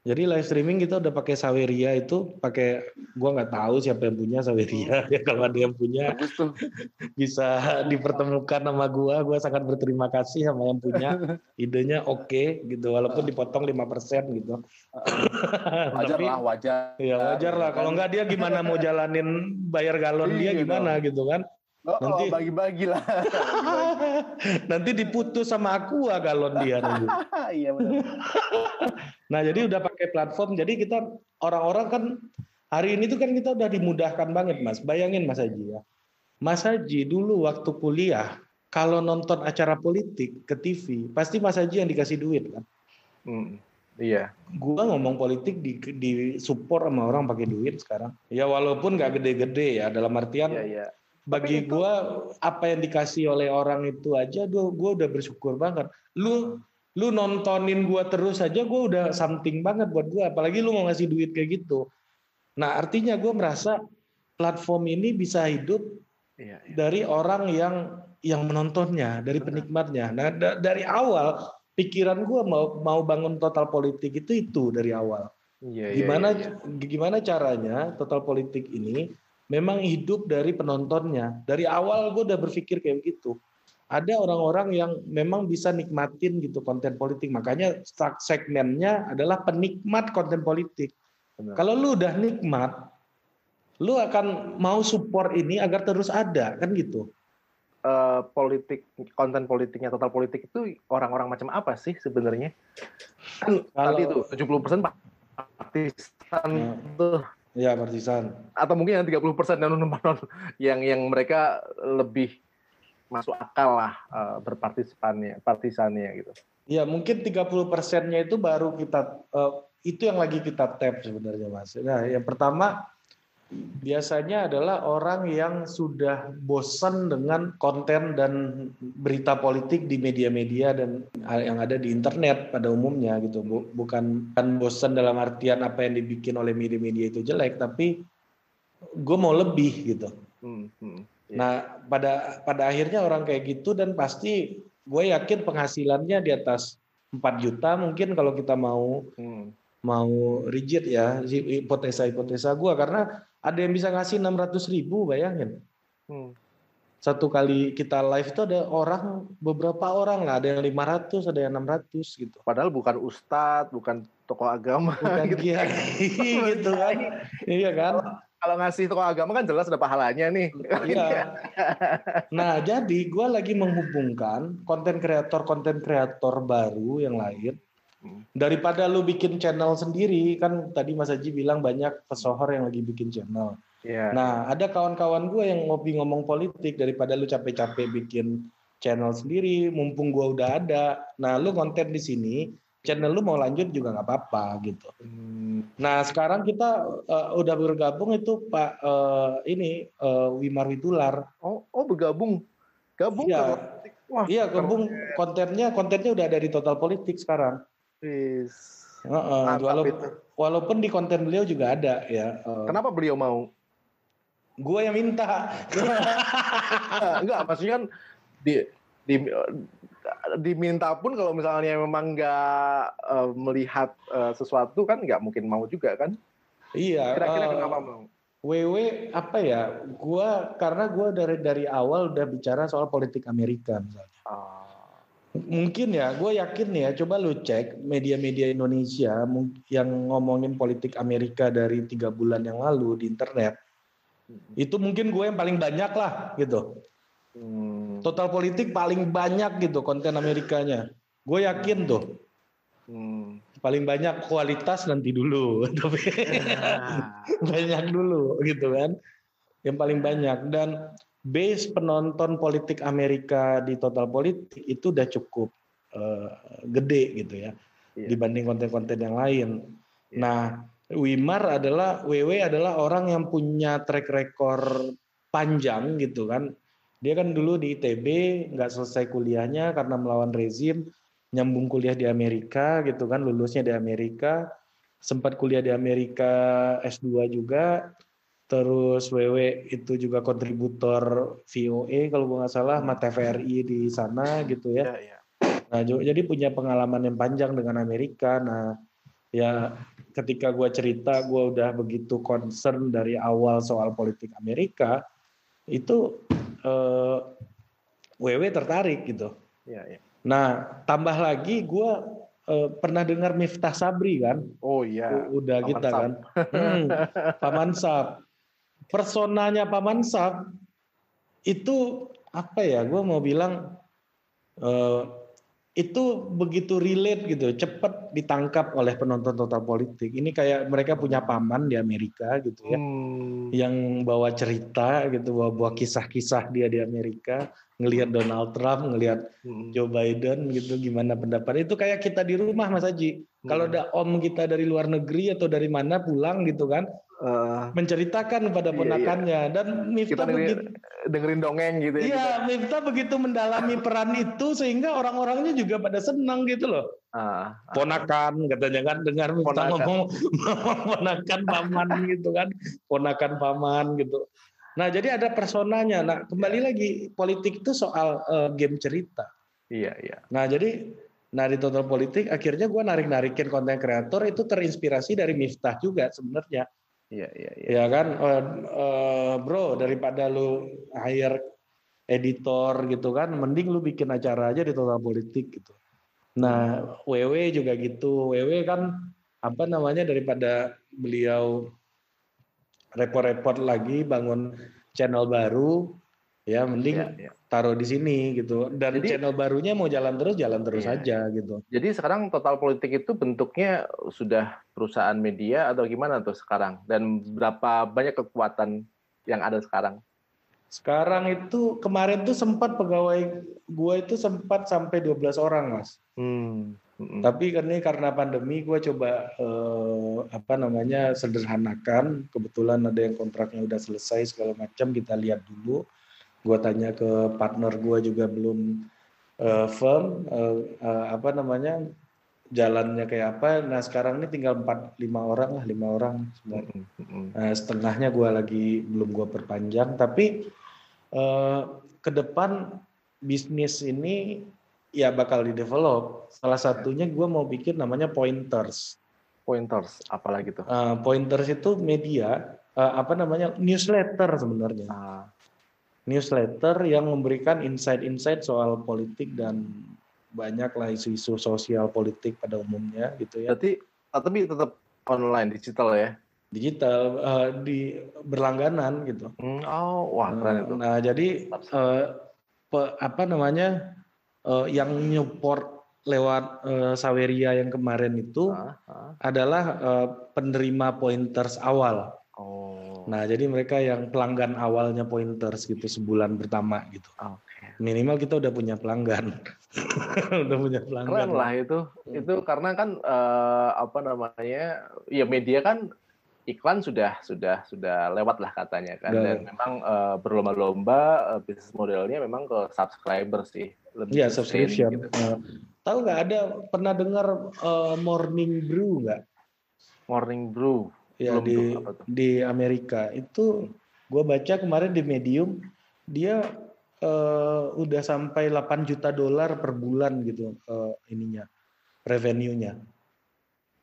Jadi live streaming kita udah pakai Saweria itu pakai gua nggak tahu siapa yang punya Saweria ya kalau ada yang punya bisa dipertemukan sama gua. Gua sangat berterima kasih sama yang punya. Idenya oke okay, gitu walaupun dipotong 5% gitu. Wajar Tapi, lah wajar. Ya wajar lah. Kalau nggak dia gimana mau jalanin bayar galon dia iya, gimana gitu kan Oh, nanti oh, bagi-bagi lah. nanti diputus sama aku ah galon dia nanti. iya benar. nah jadi udah pakai platform. Jadi kita orang-orang kan hari ini tuh kan kita udah dimudahkan banget mas. Bayangin mas Haji ya. Mas Haji dulu waktu kuliah kalau nonton acara politik ke TV pasti Mas Haji yang dikasih duit kan. Hmm. Iya. Gua ngomong politik di, di support sama orang pakai duit sekarang. Ya walaupun nggak gede-gede ya dalam artian. Iya, iya bagi gue apa yang dikasih oleh orang itu aja gue udah bersyukur banget. Lu lu nontonin gue terus aja gue udah something banget buat gue apalagi lu mau ngasih duit kayak gitu. Nah artinya gue merasa platform ini bisa hidup iya, iya. dari orang yang yang menontonnya dari penikmatnya. Nah da dari awal pikiran gue mau mau bangun total politik itu itu dari awal. Iya, iya gimana iya, iya. gimana caranya total politik ini memang hidup dari penontonnya. Dari awal gue udah berpikir kayak begitu. Ada orang-orang yang memang bisa nikmatin gitu konten politik. Makanya segmennya adalah penikmat konten politik. Benar. Kalau lu udah nikmat, lu akan mau support ini agar terus ada, kan gitu. Uh, politik konten politiknya total politik itu orang-orang macam apa sih sebenarnya? Kan Kalau, tadi itu 70% partisan ya. tuh Ya, partisan. Atau mungkin yang 30 persen yang non yang yang mereka lebih masuk akal lah uh, berpartisipannya, partisannya gitu. Ya, mungkin 30 persennya itu baru kita uh, itu yang lagi kita tap sebenarnya Mas. Nah, yang pertama biasanya adalah orang yang sudah bosan dengan konten dan berita politik di media-media dan yang ada di internet pada umumnya gitu bukan kan bosan dalam artian apa yang dibikin oleh media-media itu jelek tapi gue mau lebih gitu hmm, hmm, yeah. nah pada pada akhirnya orang kayak gitu dan pasti gue yakin penghasilannya di atas 4 juta mungkin kalau kita mau hmm. mau rigid ya hipotesa hipotesa gue karena ada yang bisa ngasih 600 ribu, bayangin. Hmm. Satu kali kita live itu ada orang, beberapa orang lah, ada yang 500, ada yang 600 gitu. Padahal bukan ustadz, bukan tokoh agama. Bukan gitu. kiai gitu kan. iya kan? Kalau ngasih tokoh agama kan jelas ada pahalanya nih. Iya. Nah, jadi gue lagi menghubungkan konten kreator konten kreator baru yang lain Daripada lu bikin channel sendiri, kan tadi Mas Haji bilang banyak pesohor yang lagi bikin channel. Yeah. Nah, ada kawan-kawan gue yang ngopi ngomong politik daripada lu capek-capek bikin channel sendiri, mumpung gue udah ada. Nah, lu konten di sini, channel lu mau lanjut juga nggak apa-apa gitu. Hmm. Nah, sekarang kita uh, udah bergabung itu Pak uh, ini uh, Wimar Witular. Oh, oh bergabung. Gabung Iya. Wah, iya, gabung kontennya kontennya udah ada di Total Politik sekarang. Wis. Uh, uh, walaupun, walaupun di konten beliau juga ada ya. Uh, Kenapa beliau mau? Gue yang minta. Enggak, maksudnya kan di, di diminta pun kalau misalnya memang nggak uh, melihat uh, sesuatu kan nggak mungkin mau juga kan? Iya. Kira-kira uh, kenapa bang? WW apa ya? Gua karena gua dari dari awal udah bicara soal politik Amerika misalnya. Oh. Mungkin ya, gue yakin ya. Coba lu cek media-media Indonesia yang ngomongin politik Amerika dari tiga bulan yang lalu di internet. Itu mungkin gue yang paling banyak lah gitu. Hmm. Total politik paling banyak gitu konten Amerikanya. Gue yakin tuh. Hmm. Paling banyak kualitas nanti dulu, tapi banyak dulu gitu kan. Yang paling banyak dan base penonton politik Amerika di total politik itu udah cukup uh, gede gitu ya iya. dibanding konten-konten yang lain. Iya. Nah, Wimar adalah WW adalah orang yang punya track record panjang gitu kan. Dia kan dulu di ITB nggak selesai kuliahnya karena melawan rezim, nyambung kuliah di Amerika gitu kan, lulusnya di Amerika, sempat kuliah di Amerika S2 juga, terus WW itu juga kontributor VOA kalau gue nggak salah sama TVRI di sana gitu ya. ya, ya. Nah jadi punya pengalaman yang panjang dengan Amerika. Nah ya ketika gue cerita gue udah begitu concern dari awal soal politik Amerika itu eh, WW tertarik gitu. Ya, ya. Nah tambah lagi gue eh, pernah dengar Miftah Sabri kan? Oh iya. Udah Paman kita Sab. kan. Hmm, Paman Sab personanya Pak Mansab itu apa ya? Gue mau bilang uh, itu begitu relate gitu, cepat ditangkap oleh penonton total politik. Ini kayak mereka punya paman di Amerika gitu ya, hmm. yang bawa cerita gitu, bawa bawa kisah-kisah dia di Amerika, ngelihat Donald Trump, ngelihat hmm. Joe Biden gitu, gimana pendapat itu kayak kita di rumah Mas Haji. Hmm. Kalau ada om kita dari luar negeri atau dari mana pulang gitu kan, uh, menceritakan kepada ponakannya iya, iya. dan Miftah dengerin, begitu dengerin dongeng gitu ya. Iya, Miftah begitu mendalami peran itu sehingga orang-orangnya juga pada senang gitu loh. Uh, uh, ponakan katanya kan dengar Miftah ngomong ponakan paman gitu kan, ponakan paman gitu. Nah, jadi ada personanya. Nah, kembali yeah. lagi politik itu soal uh, game cerita. Iya, iya. Nah, jadi Nah di total politik akhirnya gue narik-narikin konten kreator itu terinspirasi dari Miftah juga sebenarnya. Iya, iya, iya. Ya kan, uh, uh, bro, daripada lu hire editor gitu kan, mending lu bikin acara aja di total politik gitu. Nah, WW juga gitu. WW kan apa namanya daripada beliau repot-repot lagi bangun channel baru, ya mending ya, ya. taruh di sini gitu dan jadi, channel barunya mau jalan terus jalan terus ya. aja gitu jadi sekarang total politik itu bentuknya sudah perusahaan media atau gimana tuh sekarang dan berapa banyak kekuatan yang ada sekarang sekarang itu kemarin tuh sempat pegawai gue itu sempat sampai 12 orang mas hmm. Tapi karena karena pandemi gue coba eh, apa namanya sederhanakan. Kebetulan ada yang kontraknya udah selesai segala macam kita lihat dulu gue tanya ke partner gue juga belum uh, firm uh, uh, apa namanya jalannya kayak apa. Nah sekarang ini tinggal empat lima orang lah lima orang sebenarnya. Nah, setengahnya gue lagi belum gue perpanjang. Tapi uh, ke depan bisnis ini ya bakal di develop salah satunya gue mau bikin namanya pointers. Pointers apalagi tuh? Uh, pointers itu media uh, apa namanya newsletter sebenarnya. Ah newsletter yang memberikan insight-insight soal politik dan banyaklah isu-isu sosial politik pada umumnya gitu ya. Berarti tapi tetap online digital ya? Digital uh, di berlangganan gitu. Hmm, oh, wah keren itu. Nah, jadi uh, pe, apa namanya uh, yang nyupport lewat uh, Saweria yang kemarin itu ah, ah. adalah uh, penerima pointers awal. Nah, jadi mereka yang pelanggan awalnya pointers gitu sebulan pertama gitu. Okay. Minimal kita udah punya pelanggan. udah punya pelanggan. Keren lah itu. Itu karena kan uh, apa namanya? Ya media kan iklan sudah sudah sudah lewat lah katanya kan dan, dan memang uh, berlomba-lomba uh, bisnis modelnya memang ke subscriber sih lebih ya subscription gitu. uh, tahu nggak ada pernah dengar uh, morning brew nggak morning brew ya Belum di di Amerika itu gue baca kemarin di Medium dia uh, udah sampai 8 juta dolar per bulan gitu uh, ininya revenue-nya.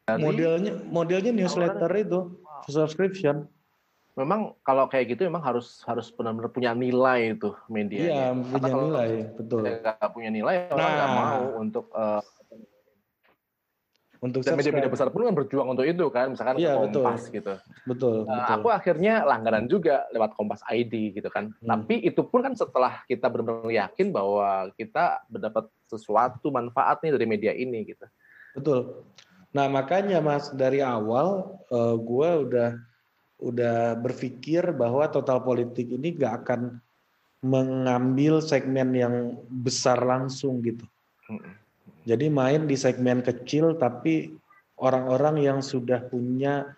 Modelnya modelnya newsletter itu. subscription. Memang kalau kayak gitu memang harus harus benar-benar punya nilai itu media. Iya, punya nilai, betul. Nggak punya nilai orang nggak Nah. mau untuk uh, Untuk dan media-media besar pun kan berjuang untuk itu kan, misalkan Iya, Kompas gitu. Betul, Uh, betul. aku akhirnya langganan juga lewat Kompas ID gitu kan. Hmm. Tapi itu pun kan setelah kita benar-benar yakin bahwa kita mendapat sesuatu manfaat nih dari media ini gitu. Betul. Nah makanya mas dari awal eh, gue udah udah berpikir bahwa total politik ini gak akan mengambil segmen yang besar langsung gitu. Jadi main di segmen kecil tapi orang-orang yang sudah punya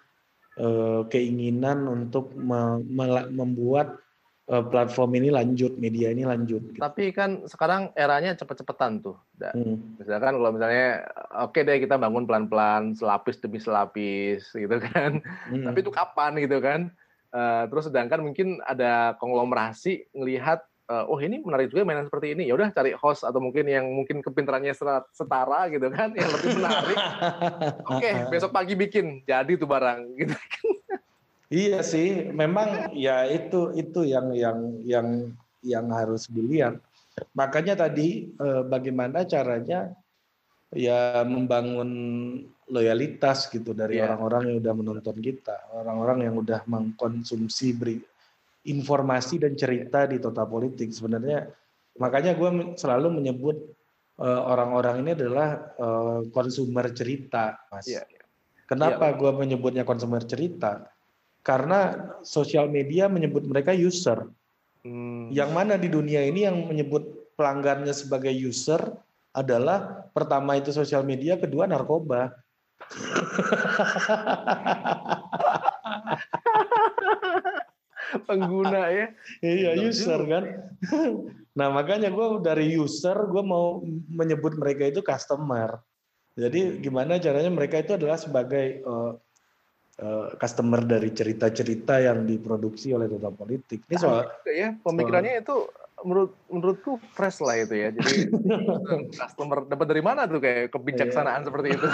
eh, keinginan untuk me- membuat eh, platform ini lanjut, media ini lanjut. Gitu. Tapi kan sekarang eranya cepet-cepetan tuh. Da. Hmm. Misalkan kalau misalnya oke deh kita bangun pelan-pelan selapis demi selapis gitu kan. Hmm. Tapi itu kapan gitu kan? Eh, terus sedangkan mungkin ada konglomerasi ngelihat eh, oh ini menarik juga mainan seperti ini. Ya udah cari host atau mungkin yang mungkin kepintarannya setara- gitu kan, yang lebih menarik. Oke, besok pagi bikin jadi tuh barang gitu. Iya sih, memang ya itu itu yang yang yang yang harus dilihat. Makanya tadi eh, bagaimana caranya ya membangun loyalitas gitu dari Iya. orang-orang yang udah menonton kita, orang-orang yang udah mengkonsumsi beri informasi dan cerita di total politik. Sebenarnya makanya gue selalu menyebut eh, orang-orang ini adalah eh, konsumer cerita, mas. Iya, Kenapa gue menyebutnya konsumer cerita? Karena sosial media menyebut mereka user. Hmm. Yang mana di dunia ini yang menyebut pelanggannya sebagai user adalah pertama itu sosial media, kedua narkoba. pengguna ya. Iya user kan. nah makanya gue dari user gue mau menyebut mereka itu customer. Jadi gimana caranya mereka itu adalah sebagai eh, customer dari cerita-cerita yang diproduksi oleh Total Politik. Ini soal ya, pemikirannya itu menurut menurutku fresh lah itu ya. Jadi customer dapat dari mana tuh kayak kebijaksanaan seperti itu.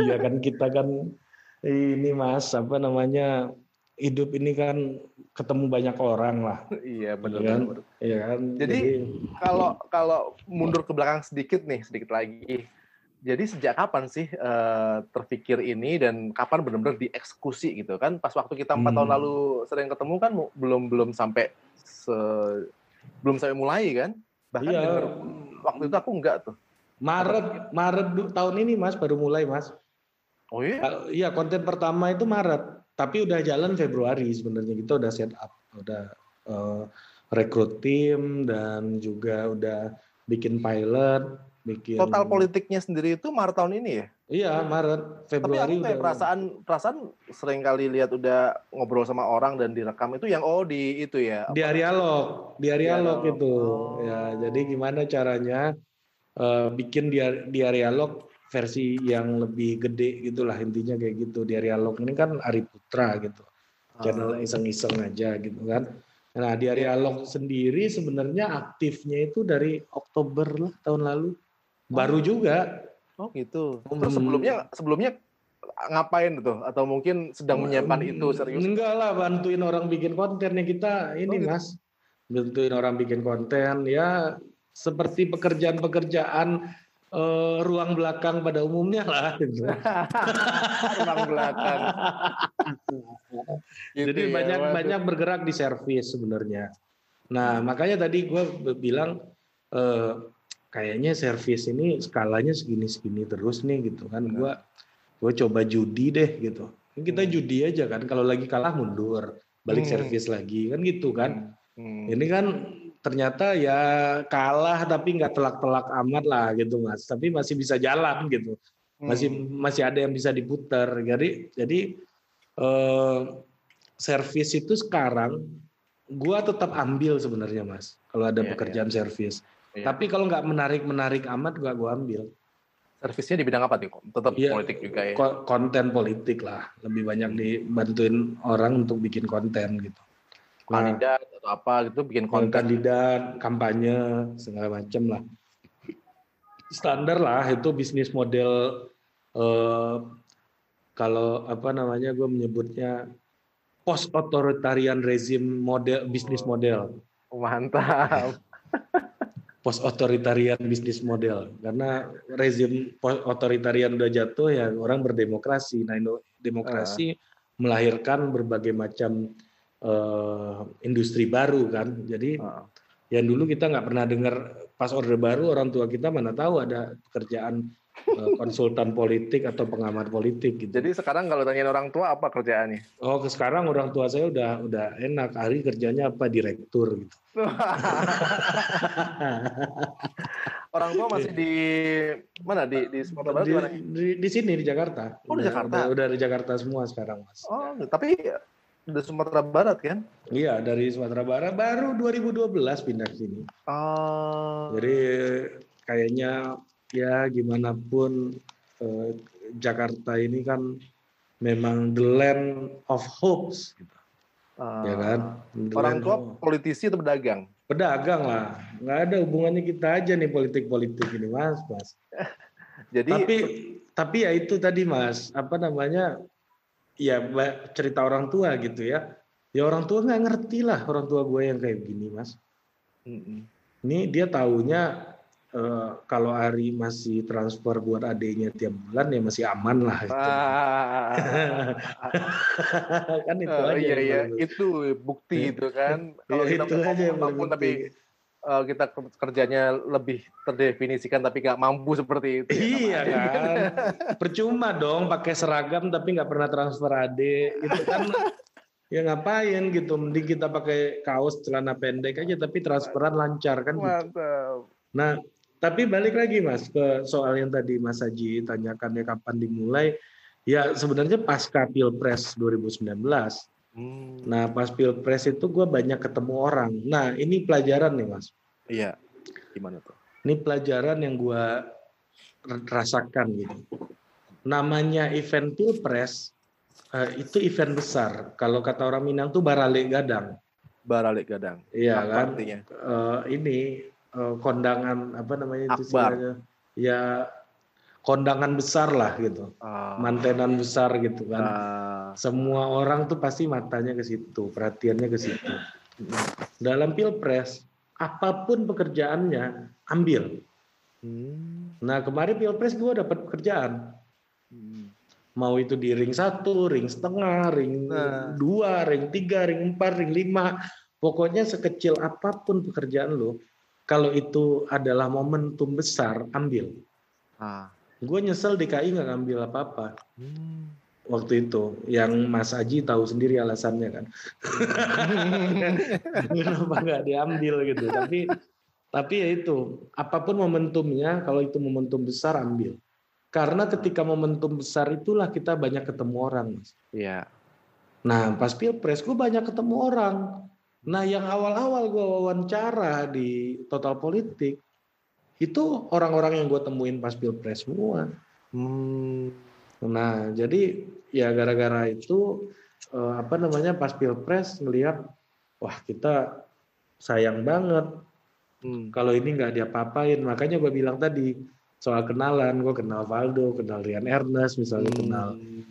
iya kan kita kan ini mas apa namanya hidup ini kan ketemu banyak orang lah iya benar Iya kan? benar. Iya kan Jadi, Kalau kalau mundur ke belakang sedikit nih, sedikit lagi. Jadi sejak kapan sih eh, terpikir ini dan kapan benar-benar dieksekusi gitu kan? Pas waktu kita empat Hmm. tahun lalu sering ketemu kan belum belum sampai se- belum sampai mulai kan? Bahkan Iya. denger, waktu itu aku enggak tuh. Maret Maret tahun ini mas baru mulai mas Oh iya? Iya konten pertama itu Maret tapi udah jalan Februari sebenarnya kita udah set up udah eh, rekrut tim dan juga udah bikin pilot bikin Total politiknya sendiri itu Maret tahun ini ya? iya Maret Tapi Februari aku kayak udah perasaan perasaan sering kali lihat udah ngobrol sama orang dan direkam itu yang oh di itu ya. di Arialog, di Arialog Dialog. itu. Oh. Ya, jadi gimana caranya eh, bikin di, di Arialog versi yang lebih gede gitulah intinya kayak gitu. Di Arialog ini kan Ari Putra gitu. Channel iseng-iseng aja gitu kan. Nah, di Arialog sendiri sebenarnya aktifnya itu dari Oktober lah tahun lalu. Baru juga. Oh gitu. Hmm. Terus sebelumnya sebelumnya ngapain tuh? Atau mungkin sedang menyiapkan itu serius? Enggak lah, bantuin orang bikin kontennya kita ini Oh, gitu. mas, bantuin orang bikin konten ya seperti pekerjaan-pekerjaan eh, ruang belakang pada umumnya lah. Gitu. Ruang belakang. Gitu Jadi ya, banyak waduh. banyak bergerak di servis sebenarnya. Nah makanya tadi gue bilang eh, kayaknya servis ini skalanya segini-segini terus nih gitu kan. Gue gue coba judi deh gitu. Kita Hmm. judi aja kan. Kalau lagi kalah mundur, balik Hmm. servis lagi kan gitu kan. Hmm. Ini kan ternyata ya kalah tapi nggak telak-telak amat lah gitu mas. Tapi masih bisa jalan gitu. Masih Hmm. masih ada yang bisa diputar. Jadi jadi eh, servis itu sekarang gua tetap ambil sebenarnya mas. Kalau ada Iya, pekerjaan servis. Iya. Tapi kalau nggak menarik menarik amat gak gua ambil. servisnya di bidang apa nih? Tetap Iya. politik juga ya. Ko- Konten politik lah. Lebih banyak dibantuin orang untuk bikin konten gitu. Nah, Kandidat atau apa gitu bikin konten konten. kandidat, kampanye, segala macam lah. Standar lah itu bisnis model eh, kalau apa namanya gue menyebutnya post authoritarian rezim model bisnis model. Mantap. post authoritarian bisnis model karena rezim post authoritarian udah jatuh ya orang berdemokrasi. Nah, demokrasi uh. melahirkan berbagai macam uh, industri baru kan. Jadi uh. yang dulu kita nggak pernah dengar pas orde baru orang tua kita mana tahu ada pekerjaan Eh, konsultan politik atau pengamat politik gitu. Jadi sekarang kalau tanya orang tua apa kerjaannya? Oh, sekarang orang tua saya udah udah enak. Hari kerjanya apa direktur gitu. orang tua masih di mana di di Sumatera Barat di, di, di sini di Jakarta. Oh, di Jakarta. Udah, udah di Jakarta semua sekarang, Mas. Oh, tapi di Sumatera Barat kan? Iya, dari Sumatera Barat baru 2012 pindah ke sini. Oh. Jadi kayaknya ya gimana pun eh, Jakarta ini kan memang the land of hopes gitu. Uh, ya kan? The orang tua of... politisi atau pedagang? Pedagang lah. Nggak ada hubungannya kita aja nih politik-politik ini, Mas, Mas. Jadi tapi tapi ya itu tadi, Mas, apa namanya? Ya cerita orang tua gitu ya. Ya orang tua nggak ngerti lah orang tua gue yang kayak gini, Mas. Ini dia taunya Uh, kalau Ari masih transfer buat adiknya tiap bulan ya masih aman lah itu. Ah, kan itu uh, aja. Iya iya itu bukti iya. itu kan. Kalau ya, kita itu aja apa pun tapi uh, kita kerjanya lebih terdefinisikan tapi nggak mampu seperti itu. Ya, iya kan. Percuma dong pakai seragam tapi nggak pernah transfer adik itu kan ya ngapain gitu mending kita pakai kaos celana pendek aja tapi transferan lancar kan gitu. Mantap. Nah, tapi balik lagi Mas ke soal yang tadi Mas Haji tanyakan ya kapan dimulai. Ya sebenarnya pasca Pilpres 2019. Hmm. Nah pas Pilpres itu gue banyak ketemu orang. Nah ini pelajaran nih Mas. Iya. Gimana tuh? Ini pelajaran yang gue rasakan gitu. Namanya event Pilpres uh, itu event besar. Kalau kata orang Minang tuh barale gadang. Barale gadang. Iya kan. Artinya? Uh, ini uh, kondangan apa namanya itu istilahnya ya kondangan besar lah gitu uh, mantenan besar gitu kan uh, semua orang tuh pasti matanya ke situ perhatiannya ke situ dalam pilpres apa pun pekerjaannya ambil hmm. nah kemarin pilpres gue dapat pekerjaan hmm. mau itu di ring satu ring setengah ring nah. dua ring tiga ring empat ring lima pokoknya sekecil apa pun pekerjaan lo kalau itu adalah momentum besar, ambil. Ah. Gue nyesel DKI nggak ngambil apa-apa. Hmm. Waktu itu, yang Mas Aji tahu sendiri alasannya kan. Kenapa nggak diambil gitu? Tapi tapi ya itu, apa pun momentumnya, kalau itu momentum besar ambil. Karena ketika momentum besar itulah kita banyak ketemu orang, Mas. Iya. Nah, pas Pilpres gue banyak ketemu orang Nah, yang awal-awal gue wawancara di Total Politik itu orang-orang yang gue temuin pas pilpres semua. Hmm. Nah, jadi ya gara-gara itu eh, apa namanya pas pilpres ngelihat wah kita sayang banget hmm. kalau ini nggak diapa-apain. Makanya gue bilang tadi soal kenalan, gue kenal Valdo, kenal Rian Ernest, misalnya hmm. kenal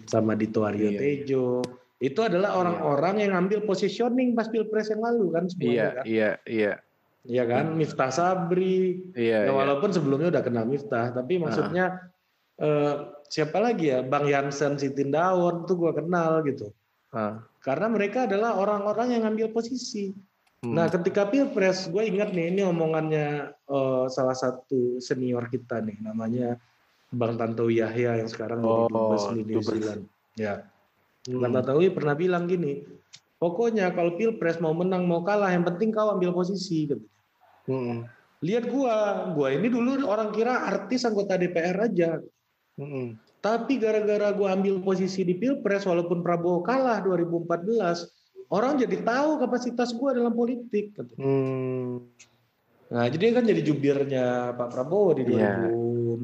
sama Dito Aryo iya. Tejo itu adalah iya. orang-orang yang ambil positioning pas pilpres yang lalu kan semuanya iya, kan. Iya, iya. Iya kan, Miftah Sabri. Iya, ya, walaupun iya. sebelumnya udah kenal Miftah, tapi maksudnya uh. eh, siapa lagi ya, Bang Yansen Sitindaun tuh gua kenal gitu. Uh. Karena mereka adalah orang-orang yang ngambil posisi. Hmm. Nah, ketika pilpres, gue ingat nih ini omongannya uh, salah satu senior kita nih, namanya Bang Tanto Yahya yang sekarang oh, jadi dubes di New Zealand. Ya Hmm. Bang Tantowi pernah bilang gini, pokoknya kalau pilpres mau menang mau kalah, yang penting kau ambil posisi. Gitu. Hmm. Lihat gua, gua ini dulu orang kira artis anggota DPR aja. Hmm. Tapi gara-gara gua ambil posisi di pilpres, walaupun Prabowo kalah 2014, orang jadi tahu kapasitas gua dalam politik. Hmm. Nah, jadi kan jadi jubirnya Pak Prabowo di 2014.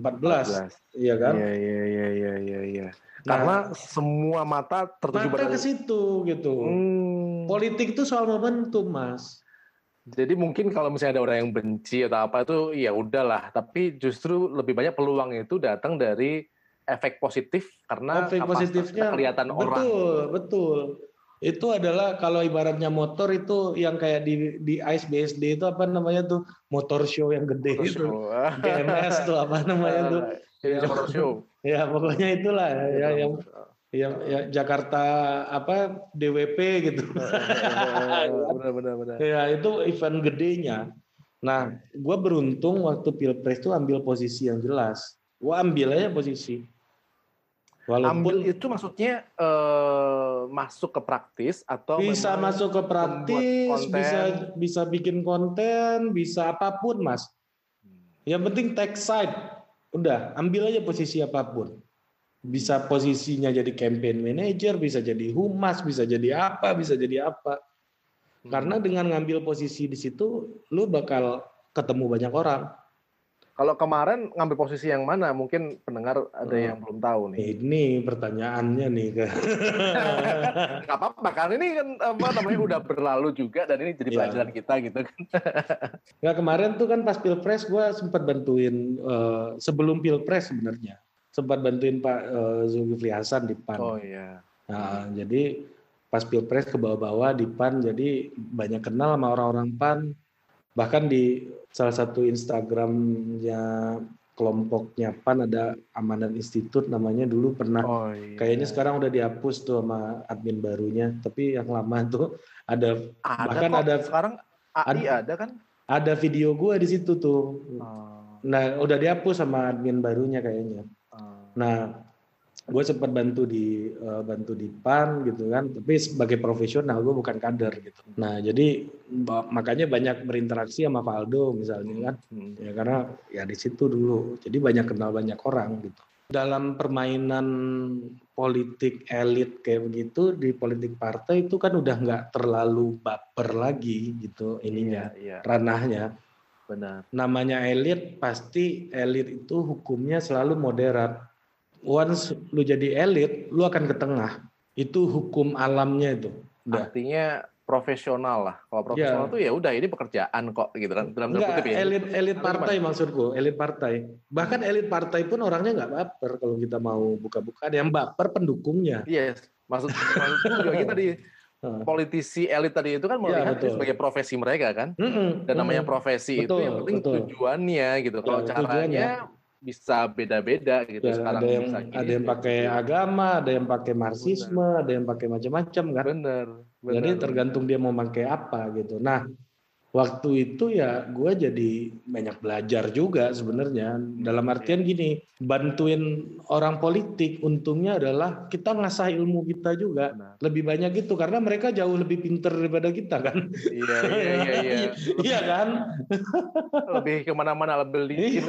Iya yeah. kan? Iya, iya, iya, iya, iya. iya. Nah, Karena semua mata tertuju mata ke situ gitu. Hmm. Politik itu soal momentum, Mas. Jadi mungkin kalau misalnya ada orang yang benci atau apa itu ya udahlah, tapi justru lebih banyak peluang itu datang dari efek positif karena efek positifnya kelihatan betul, orang. Betul, betul. Itu adalah kalau ibaratnya motor itu yang kayak di di ICE BSD itu apa namanya tuh motor show yang gede Motor itu. show. GMS tuh apa namanya tuh. Indonesia Motor Show. Ya pokoknya itulah ya yang yang ya, Jakarta apa DWP gitu. benar benar benar. ya itu event gedenya. Nah, gue beruntung waktu pilpres itu ambil posisi yang jelas. Gue ambil aja posisi. Ambil itu maksudnya eh, masuk ke praktis atau bisa masuk ke praktis, bisa bisa bikin konten, bisa apa pun, Mas. Yang penting take side. Udah, ambil aja posisi apa pun. Bisa posisinya jadi campaign manager, bisa jadi humas, bisa jadi apa, bisa jadi apa. Hmm. Karena dengan ngambil posisi di situ, lu bakal ketemu banyak orang. Kalau kemarin ngambil posisi yang mana? Mungkin pendengar ada Hmm. yang belum tahu nih. Ini pertanyaannya nih. Gak apa-apa kan ini kan apa namanya udah berlalu juga dan ini jadi Iya. pelajaran kita gitu kan. Nah kemarin tuh kan pas pilpres gue sempat bantuin eh, sebelum pilpres sebenarnya sempat bantuin Pak eh, Zulkifli Hasan di PAN. Oh iya. Nah, jadi pas pilpres ke bawah-bawah di PAN jadi banyak kenal sama orang-orang PAN bahkan di salah satu Instagramnya kelompoknya PAN ada Amanat Institut namanya dulu pernah Oh iya. kayaknya sekarang udah dihapus tuh sama admin barunya tapi yang lama tuh ada ada bahkan kok. ada- sekarang AI ada, kan? ada video gua di situ tuh Oh, Nah, udah dihapus sama admin barunya kayaknya. Nah, gue sempat bantu di eh, bantu di PAN gitu kan, tapi sebagai profesional gue bukan kader gitu. Nah, jadi makanya banyak berinteraksi sama Valdo misalnya kan, ya karena ya di situ dulu. Jadi banyak kenal banyak orang gitu. Dalam permainan politik elit kayak begitu di politik partai itu kan udah nggak terlalu baper lagi gitu ininya Iya, iya, ranahnya benar. namanya elit pasti elit itu hukumnya selalu moderat. Once lu jadi elit, lu akan ke tengah. Itu hukum alamnya itu. Udah. Artinya profesional lah. Kalau profesional Iya. tuh ya udah ini pekerjaan kok gitu kan. Dalam Enggak, kutip ya. elit elit partai maksudku, elit partai. Bahkan elit partai pun orangnya nggak baper kalau kita mau buka-buka. Yang baper pendukungnya. Yes. Maksud maksudku juga kita di Heeh. politisi elit tadi itu kan Iya, melihat betul. ini sebagai profesi mereka kan. Mm-mm, Dan namanya profesi Betul, itu yang penting betul. tujuannya gitu. Kalau Ya, caranya tujuannya. Bisa beda-beda gitu. Ya, Sekarang ada yang bisa gini, ada yang pakai gitu. agama, ada yang pakai marxisme, ada yang pakai macam-macam kan. Bener. bener. Jadi tergantung dia mau pakai apa gitu. Nah, waktu itu ya gue jadi banyak belajar juga sebenarnya. Dalam artian gini, bantuin orang politik untungnya adalah kita ngasah ilmu kita juga. Lebih banyak gitu karena mereka jauh lebih pinter daripada kita kan. Iya, iya, iya, iya. Iya kan? Lebih ke mana-mana, lebih di Iya.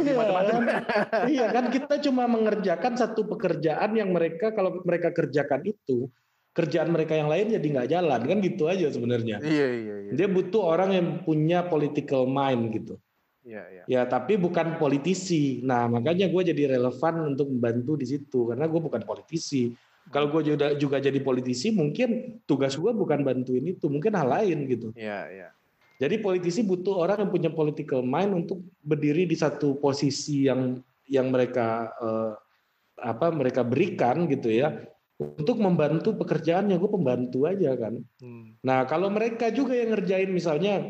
iya kan kita cuma mengerjakan satu pekerjaan yang mereka kalau mereka kerjakan itu kerjaan mereka yang lain jadi nggak jalan kan gitu aja sebenarnya. Iya, iya, iya. Dia butuh orang yang punya political mind gitu. Iya, iya. Ya tapi bukan politisi. Nah makanya gue jadi relevan untuk membantu di situ karena gue bukan politisi. Kalau gue juga juga jadi politisi mungkin tugas gue bukan bantuin itu, mungkin hal lain gitu. Iya, iya. Jadi politisi butuh orang yang punya political mind untuk berdiri di satu posisi yang yang mereka eh, apa mereka berikan gitu ya untuk membantu pekerjaannya gue pembantu aja kan. Hmm. Nah kalau mereka juga yang ngerjain misalnya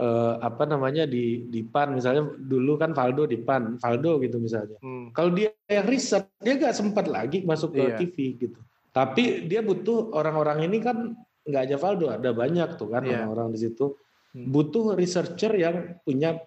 eh, apa namanya di di PAN misalnya dulu kan Valdo di PAN Valdo gitu misalnya. Hmm. Kalau dia yang riset dia nggak sempat lagi masuk ke Iya. TV gitu. Tapi dia butuh orang-orang ini kan nggak aja Valdo ada banyak tuh kan Iya. orang-orang di situ Hmm. butuh researcher yang punya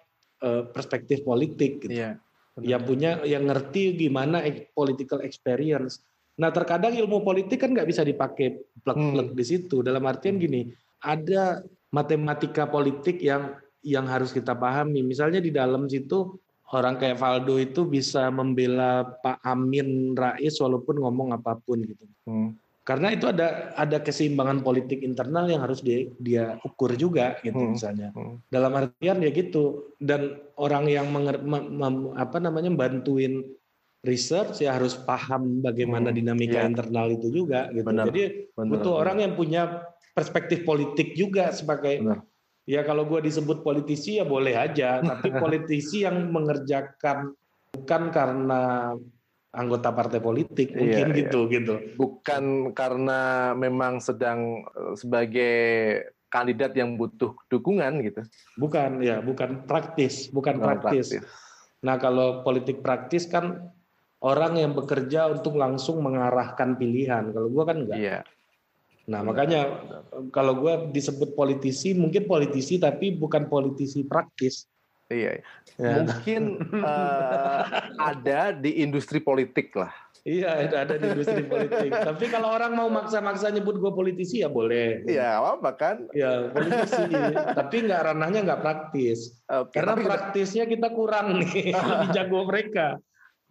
eh, perspektif politik gitu. Iya. benar. Yang punya yang ngerti gimana political experience. Nah terkadang ilmu politik kan nggak bisa dipakai plek-plek Hmm. di situ. Dalam artian gini, ada matematika politik yang yang harus kita pahami. Misalnya di dalam situ orang kayak Valdo itu bisa membela Pak Amin Rais walaupun ngomong apa pun gitu. Hmm. Karena itu ada ada keseimbangan politik internal yang harus dia dia ukur juga gitu Hmm. misalnya. Hmm. Dalam artian ya gitu dan orang yang menger, mem- mem- apa namanya bantuin research ya harus paham bagaimana Hmm, dinamika iya. internal itu juga gitu. Benar, Jadi Benar, butuh benar. orang yang punya perspektif politik juga sebagai Benar. ya kalau gua disebut politisi ya boleh aja tapi politisi yang mengerjakan bukan karena anggota partai politik mungkin Iya, gitu gitu. Bukan karena memang sedang eh, sebagai kandidat yang butuh dukungan gitu. Bukan ya, bukan praktis, bukan Bukan praktis. Nah, kalau politik praktis kan orang yang bekerja untuk langsung mengarahkan pilihan. Kalau gua kan enggak. Iya. Nah, Benar, makanya benar. kalau gua disebut politisi, mungkin politisi tapi bukan politisi praktis. Iya. Ya. Mungkin eh, ada di industri politik lah. Iya, ada di industri politik. Tapi kalau orang mau maksa-maksa nyebut gue politisi ya boleh. Iya, apa kan? Ya politisi. Tapi nggak ranahnya nggak praktis. Oke, Karena praktisnya kita kurang nih. Lebih jago mereka.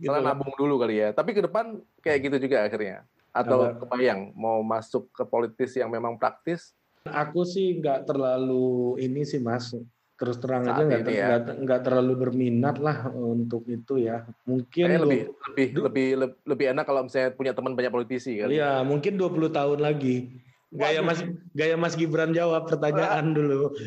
Gitu. Karena nabung dulu kali ya. Tapi ke depan kayak gitu juga akhirnya. Atau Apa? kebayang mau masuk ke politis yang memang praktis? Aku sih nggak terlalu ini sih mas. Terus terang Saat aja nggak ter- ya. nggak- terlalu berminat lah untuk itu ya. Mungkin Kayaknya lebih lebih du- lebih lebih enak kalau misalnya punya teman banyak politisi kan. Iya, mungkin 20 tahun lagi. Gaya. Mas gaya Mas Gibran jawab pertanyaan dulu.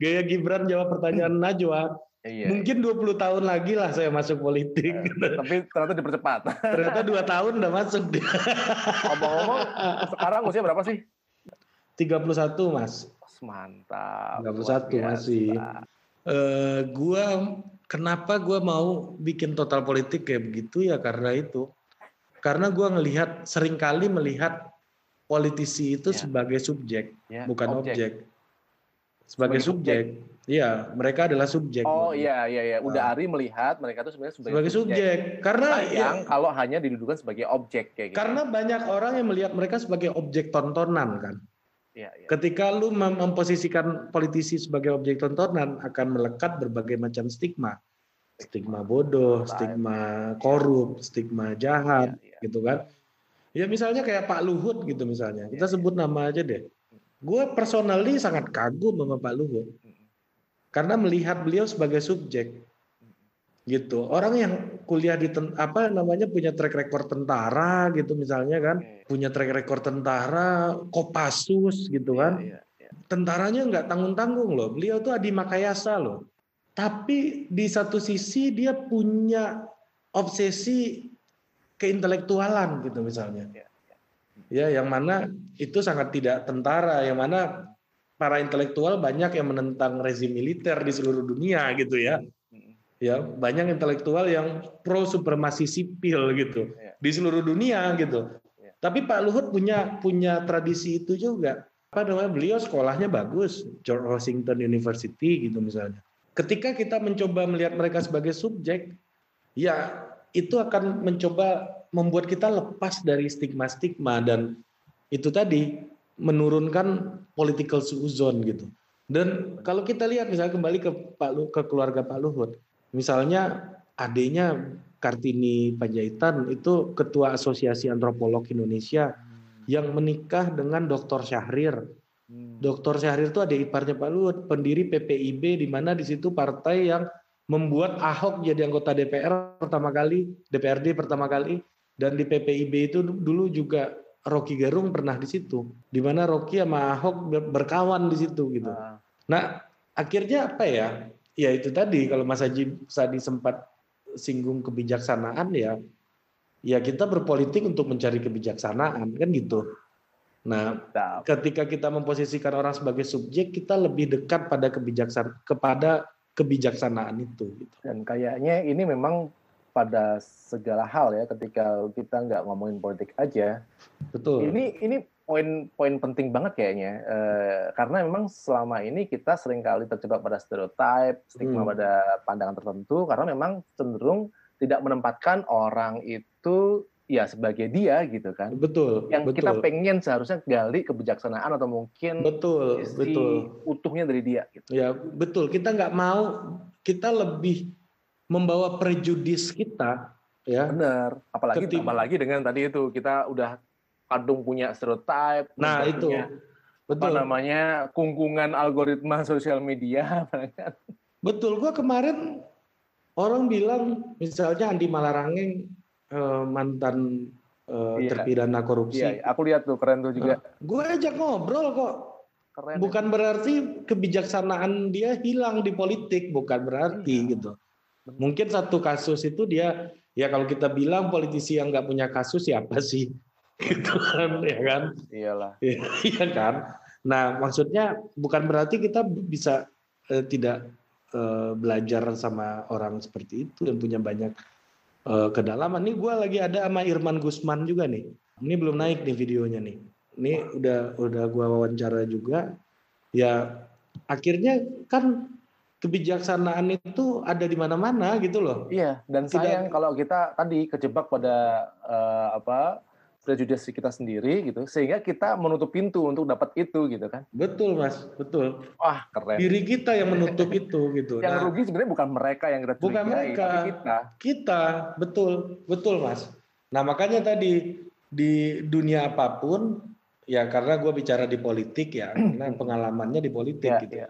gaya Gibran jawab pertanyaan Najwa. Iya. Mungkin 20 tahun lagi lah saya masuk politik. Tapi ternyata dipercepat. Ternyata dua tahun udah masuk dia. Ngomong-ngomong, sekarang usia berapa sih? 31 Mas. Mantap. 31 luar biasa. masih. Eh gua kenapa gua mau bikin total politik kayak begitu ya karena itu. Karena gua ngelihat sering kali melihat politisi itu Ya. sebagai subjek, Ya, bukan objek. objek. Sebagai, Sebagai subjek. Iya, mereka adalah subjek. Oh iya iya iya. Udah Nah. Ari melihat mereka itu sebenarnya sebagai, Sebagai subjek. Karena ya, Sayang kalau hanya didudukan sebagai objek kayak gitu. karena banyak orang yang melihat mereka sebagai objek tontonan kan. Iya, iya. Ketika lu mem- memposisikan politisi sebagai objek tontonan akan melekat berbagai macam stigma. Stigma bodoh, stigma korup, stigma jahat, Iya, iya. gitu kan. Ya misalnya kayak Pak Luhut gitu misalnya. Kita Iya, sebut nama aja deh. Gue personally sangat kagum sama Pak Luhut. Karena melihat beliau sebagai subjek. Gitu. Orang yang kuliah di apa namanya punya track record tentara gitu misalnya kan. Punya track record tentara, Kopassus gitu kan Iya, iya, iya. tentaranya nggak tanggung-tanggung loh. Beliau tuh Adi Makayasa loh. Tapi di satu sisi dia punya obsesi keintelektualan gitu misalnya. Ya, Ya, yang mana itu sangat tidak tentara, yang mana para intelektual banyak yang menentang rezim militer di seluruh dunia gitu ya. Ya, banyak intelektual yang pro supremasi sipil gitu Ya. di seluruh dunia gitu. Ya. Tapi Pak Luhut punya punya tradisi itu juga. Apa namanya? Beliau sekolahnya bagus, George Washington University gitu misalnya. Ketika kita mencoba melihat mereka sebagai subjek, ya itu akan mencoba membuat kita lepas dari stigma-stigma dan itu tadi menurunkan political suuzon gitu. Dan kalau kita lihat misalnya kembali ke Pak ke keluarga Pak Luhut, misalnya adiknya Kartini Panjaitan itu ketua Asosiasi Antropolog Indonesia yang menikah dengan Dr. Syahrir. Hmm. Dr. Syahrir itu adik iparnya Pak Luhut, pendiri PPIB di mana di situ partai yang membuat Ahok jadi anggota DPR pertama kali, DPRD pertama kali dan di PPIB itu dulu juga Rocky Gerung pernah di situ. Di mana Rocky sama Ahok ber- berkawan di situ gitu. Ah, Nah, akhirnya apa ya? Ya itu tadi kalau Mas Haji tadi sempat singgung kebijaksanaan ya, ya kita berpolitik untuk mencari kebijaksanaan kan gitu. Nah, ketika kita memposisikan orang sebagai subjek, kita lebih dekat pada kebijaksan kepada kebijaksanaan itu. Gitu. Dan kayaknya ini memang pada segala hal ya ketika kita nggak ngomongin politik aja. Betul. Ini ini poin-poin penting banget kayaknya Eh, karena memang selama ini kita sering kali terjebak pada stereotip, stigma Hmm. pada pandangan tertentu karena memang cenderung tidak menempatkan orang itu ya sebagai dia gitu kan. betul. Yang betul. kita pengen seharusnya gali kebijaksanaan atau mungkin betul, betul. utuhnya dari dia gitu. Ya, betul. Kita nggak mau kita lebih membawa prejudis kita ya. Bener. Apalagi Ketika- tambah lagi dengan tadi itu kita udah kadung punya stereotip. Nah, itu. punya, apa Betul. namanya kungkungan algoritma sosial media. Betul. Gua kemarin orang bilang misalnya Andi Malarangeng eh, mantan eh, Iya. terpidana korupsi. Iya, aku lihat tuh keren tuh juga. Gue ajak ngobrol kok. Keren. ya. Bukan berarti kebijaksanaan dia hilang di politik, bukan berarti Iya. gitu. Mungkin satu kasus itu dia ya kalau kita bilang politisi yang nggak punya kasus siapa sih? Gitu kan, ya kan? Iyalah. Iya kan? Nah, maksudnya bukan berarti kita bisa eh, tidak eh, belajar sama orang seperti itu dan punya banyak eh, kedalaman. Nih gue lagi ada sama Irman Gusman juga nih. Ini belum naik nih videonya nih. Ini udah udah gue wawancara juga. Ya akhirnya kan kebijaksanaan itu ada di mana-mana gitu loh. Iya, dan Tidak- sayang kalau kita tadi kejebak pada eh, apa prejudisi kita sendiri gitu, sehingga kita menutup pintu untuk dapat itu gitu kan. Betul mas, betul. Wah keren. Diri kita yang menutup itu gitu. Yang Nah, rugi sebenarnya bukan mereka yang kita Bukan curigai, mereka. tapi kita. kita betul betul mas. Nah makanya tadi di dunia apa pun ya karena gue bicara di politik ya, karena pengalamannya di politik Ya, gitu. ya.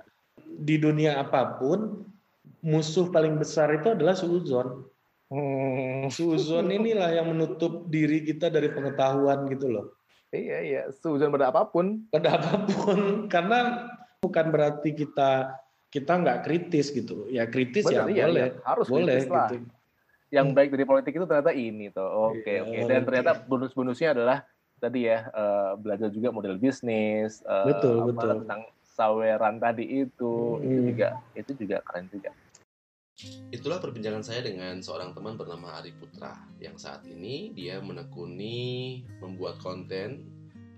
Di dunia apa pun musuh paling besar itu adalah suuzon. Hmm, Suuzon inilah yang menutup diri kita dari pengetahuan gitu loh. iya iya, suzon pada apa pun. pada apa pun karena bukan berarti kita kita nggak kritis gitu ya kritis Benar, ya iya, boleh iya. harus boleh kritis lah. gitu Yang baik dari politik itu ternyata ini tuh. Oke Iya, oke. Dan ternyata bonus-bonusnya adalah tadi ya eh, belajar juga model bisnis. eh, Betul, apa, betul. Tentang saweran tadi itu, itu Hmm. juga itu juga keren juga. Itulah perbincangan saya dengan seorang teman bernama Ari Putra yang saat ini dia menekuni membuat konten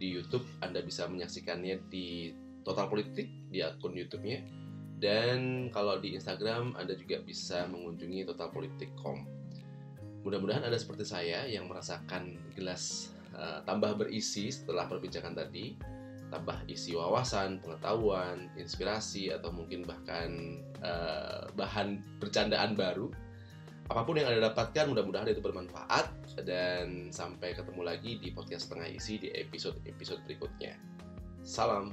di YouTube. Anda bisa menyaksikannya di Total Politik di akun YouTube-nya. Dan kalau di Instagram Anda juga bisa mengunjungi totalpolitik.com. Mudah-mudahan Anda seperti saya yang merasakan gelas eh, tambah berisi setelah perbincangan tadi, tambah isi wawasan, pengetahuan, inspirasi atau mungkin bahkan eh, bahan bercandaan baru. Apa pun yang Anda dapatkan, mudah-mudahan itu bermanfaat dan sampai ketemu lagi di podcast setengah isi di episode-episode berikutnya. Salam.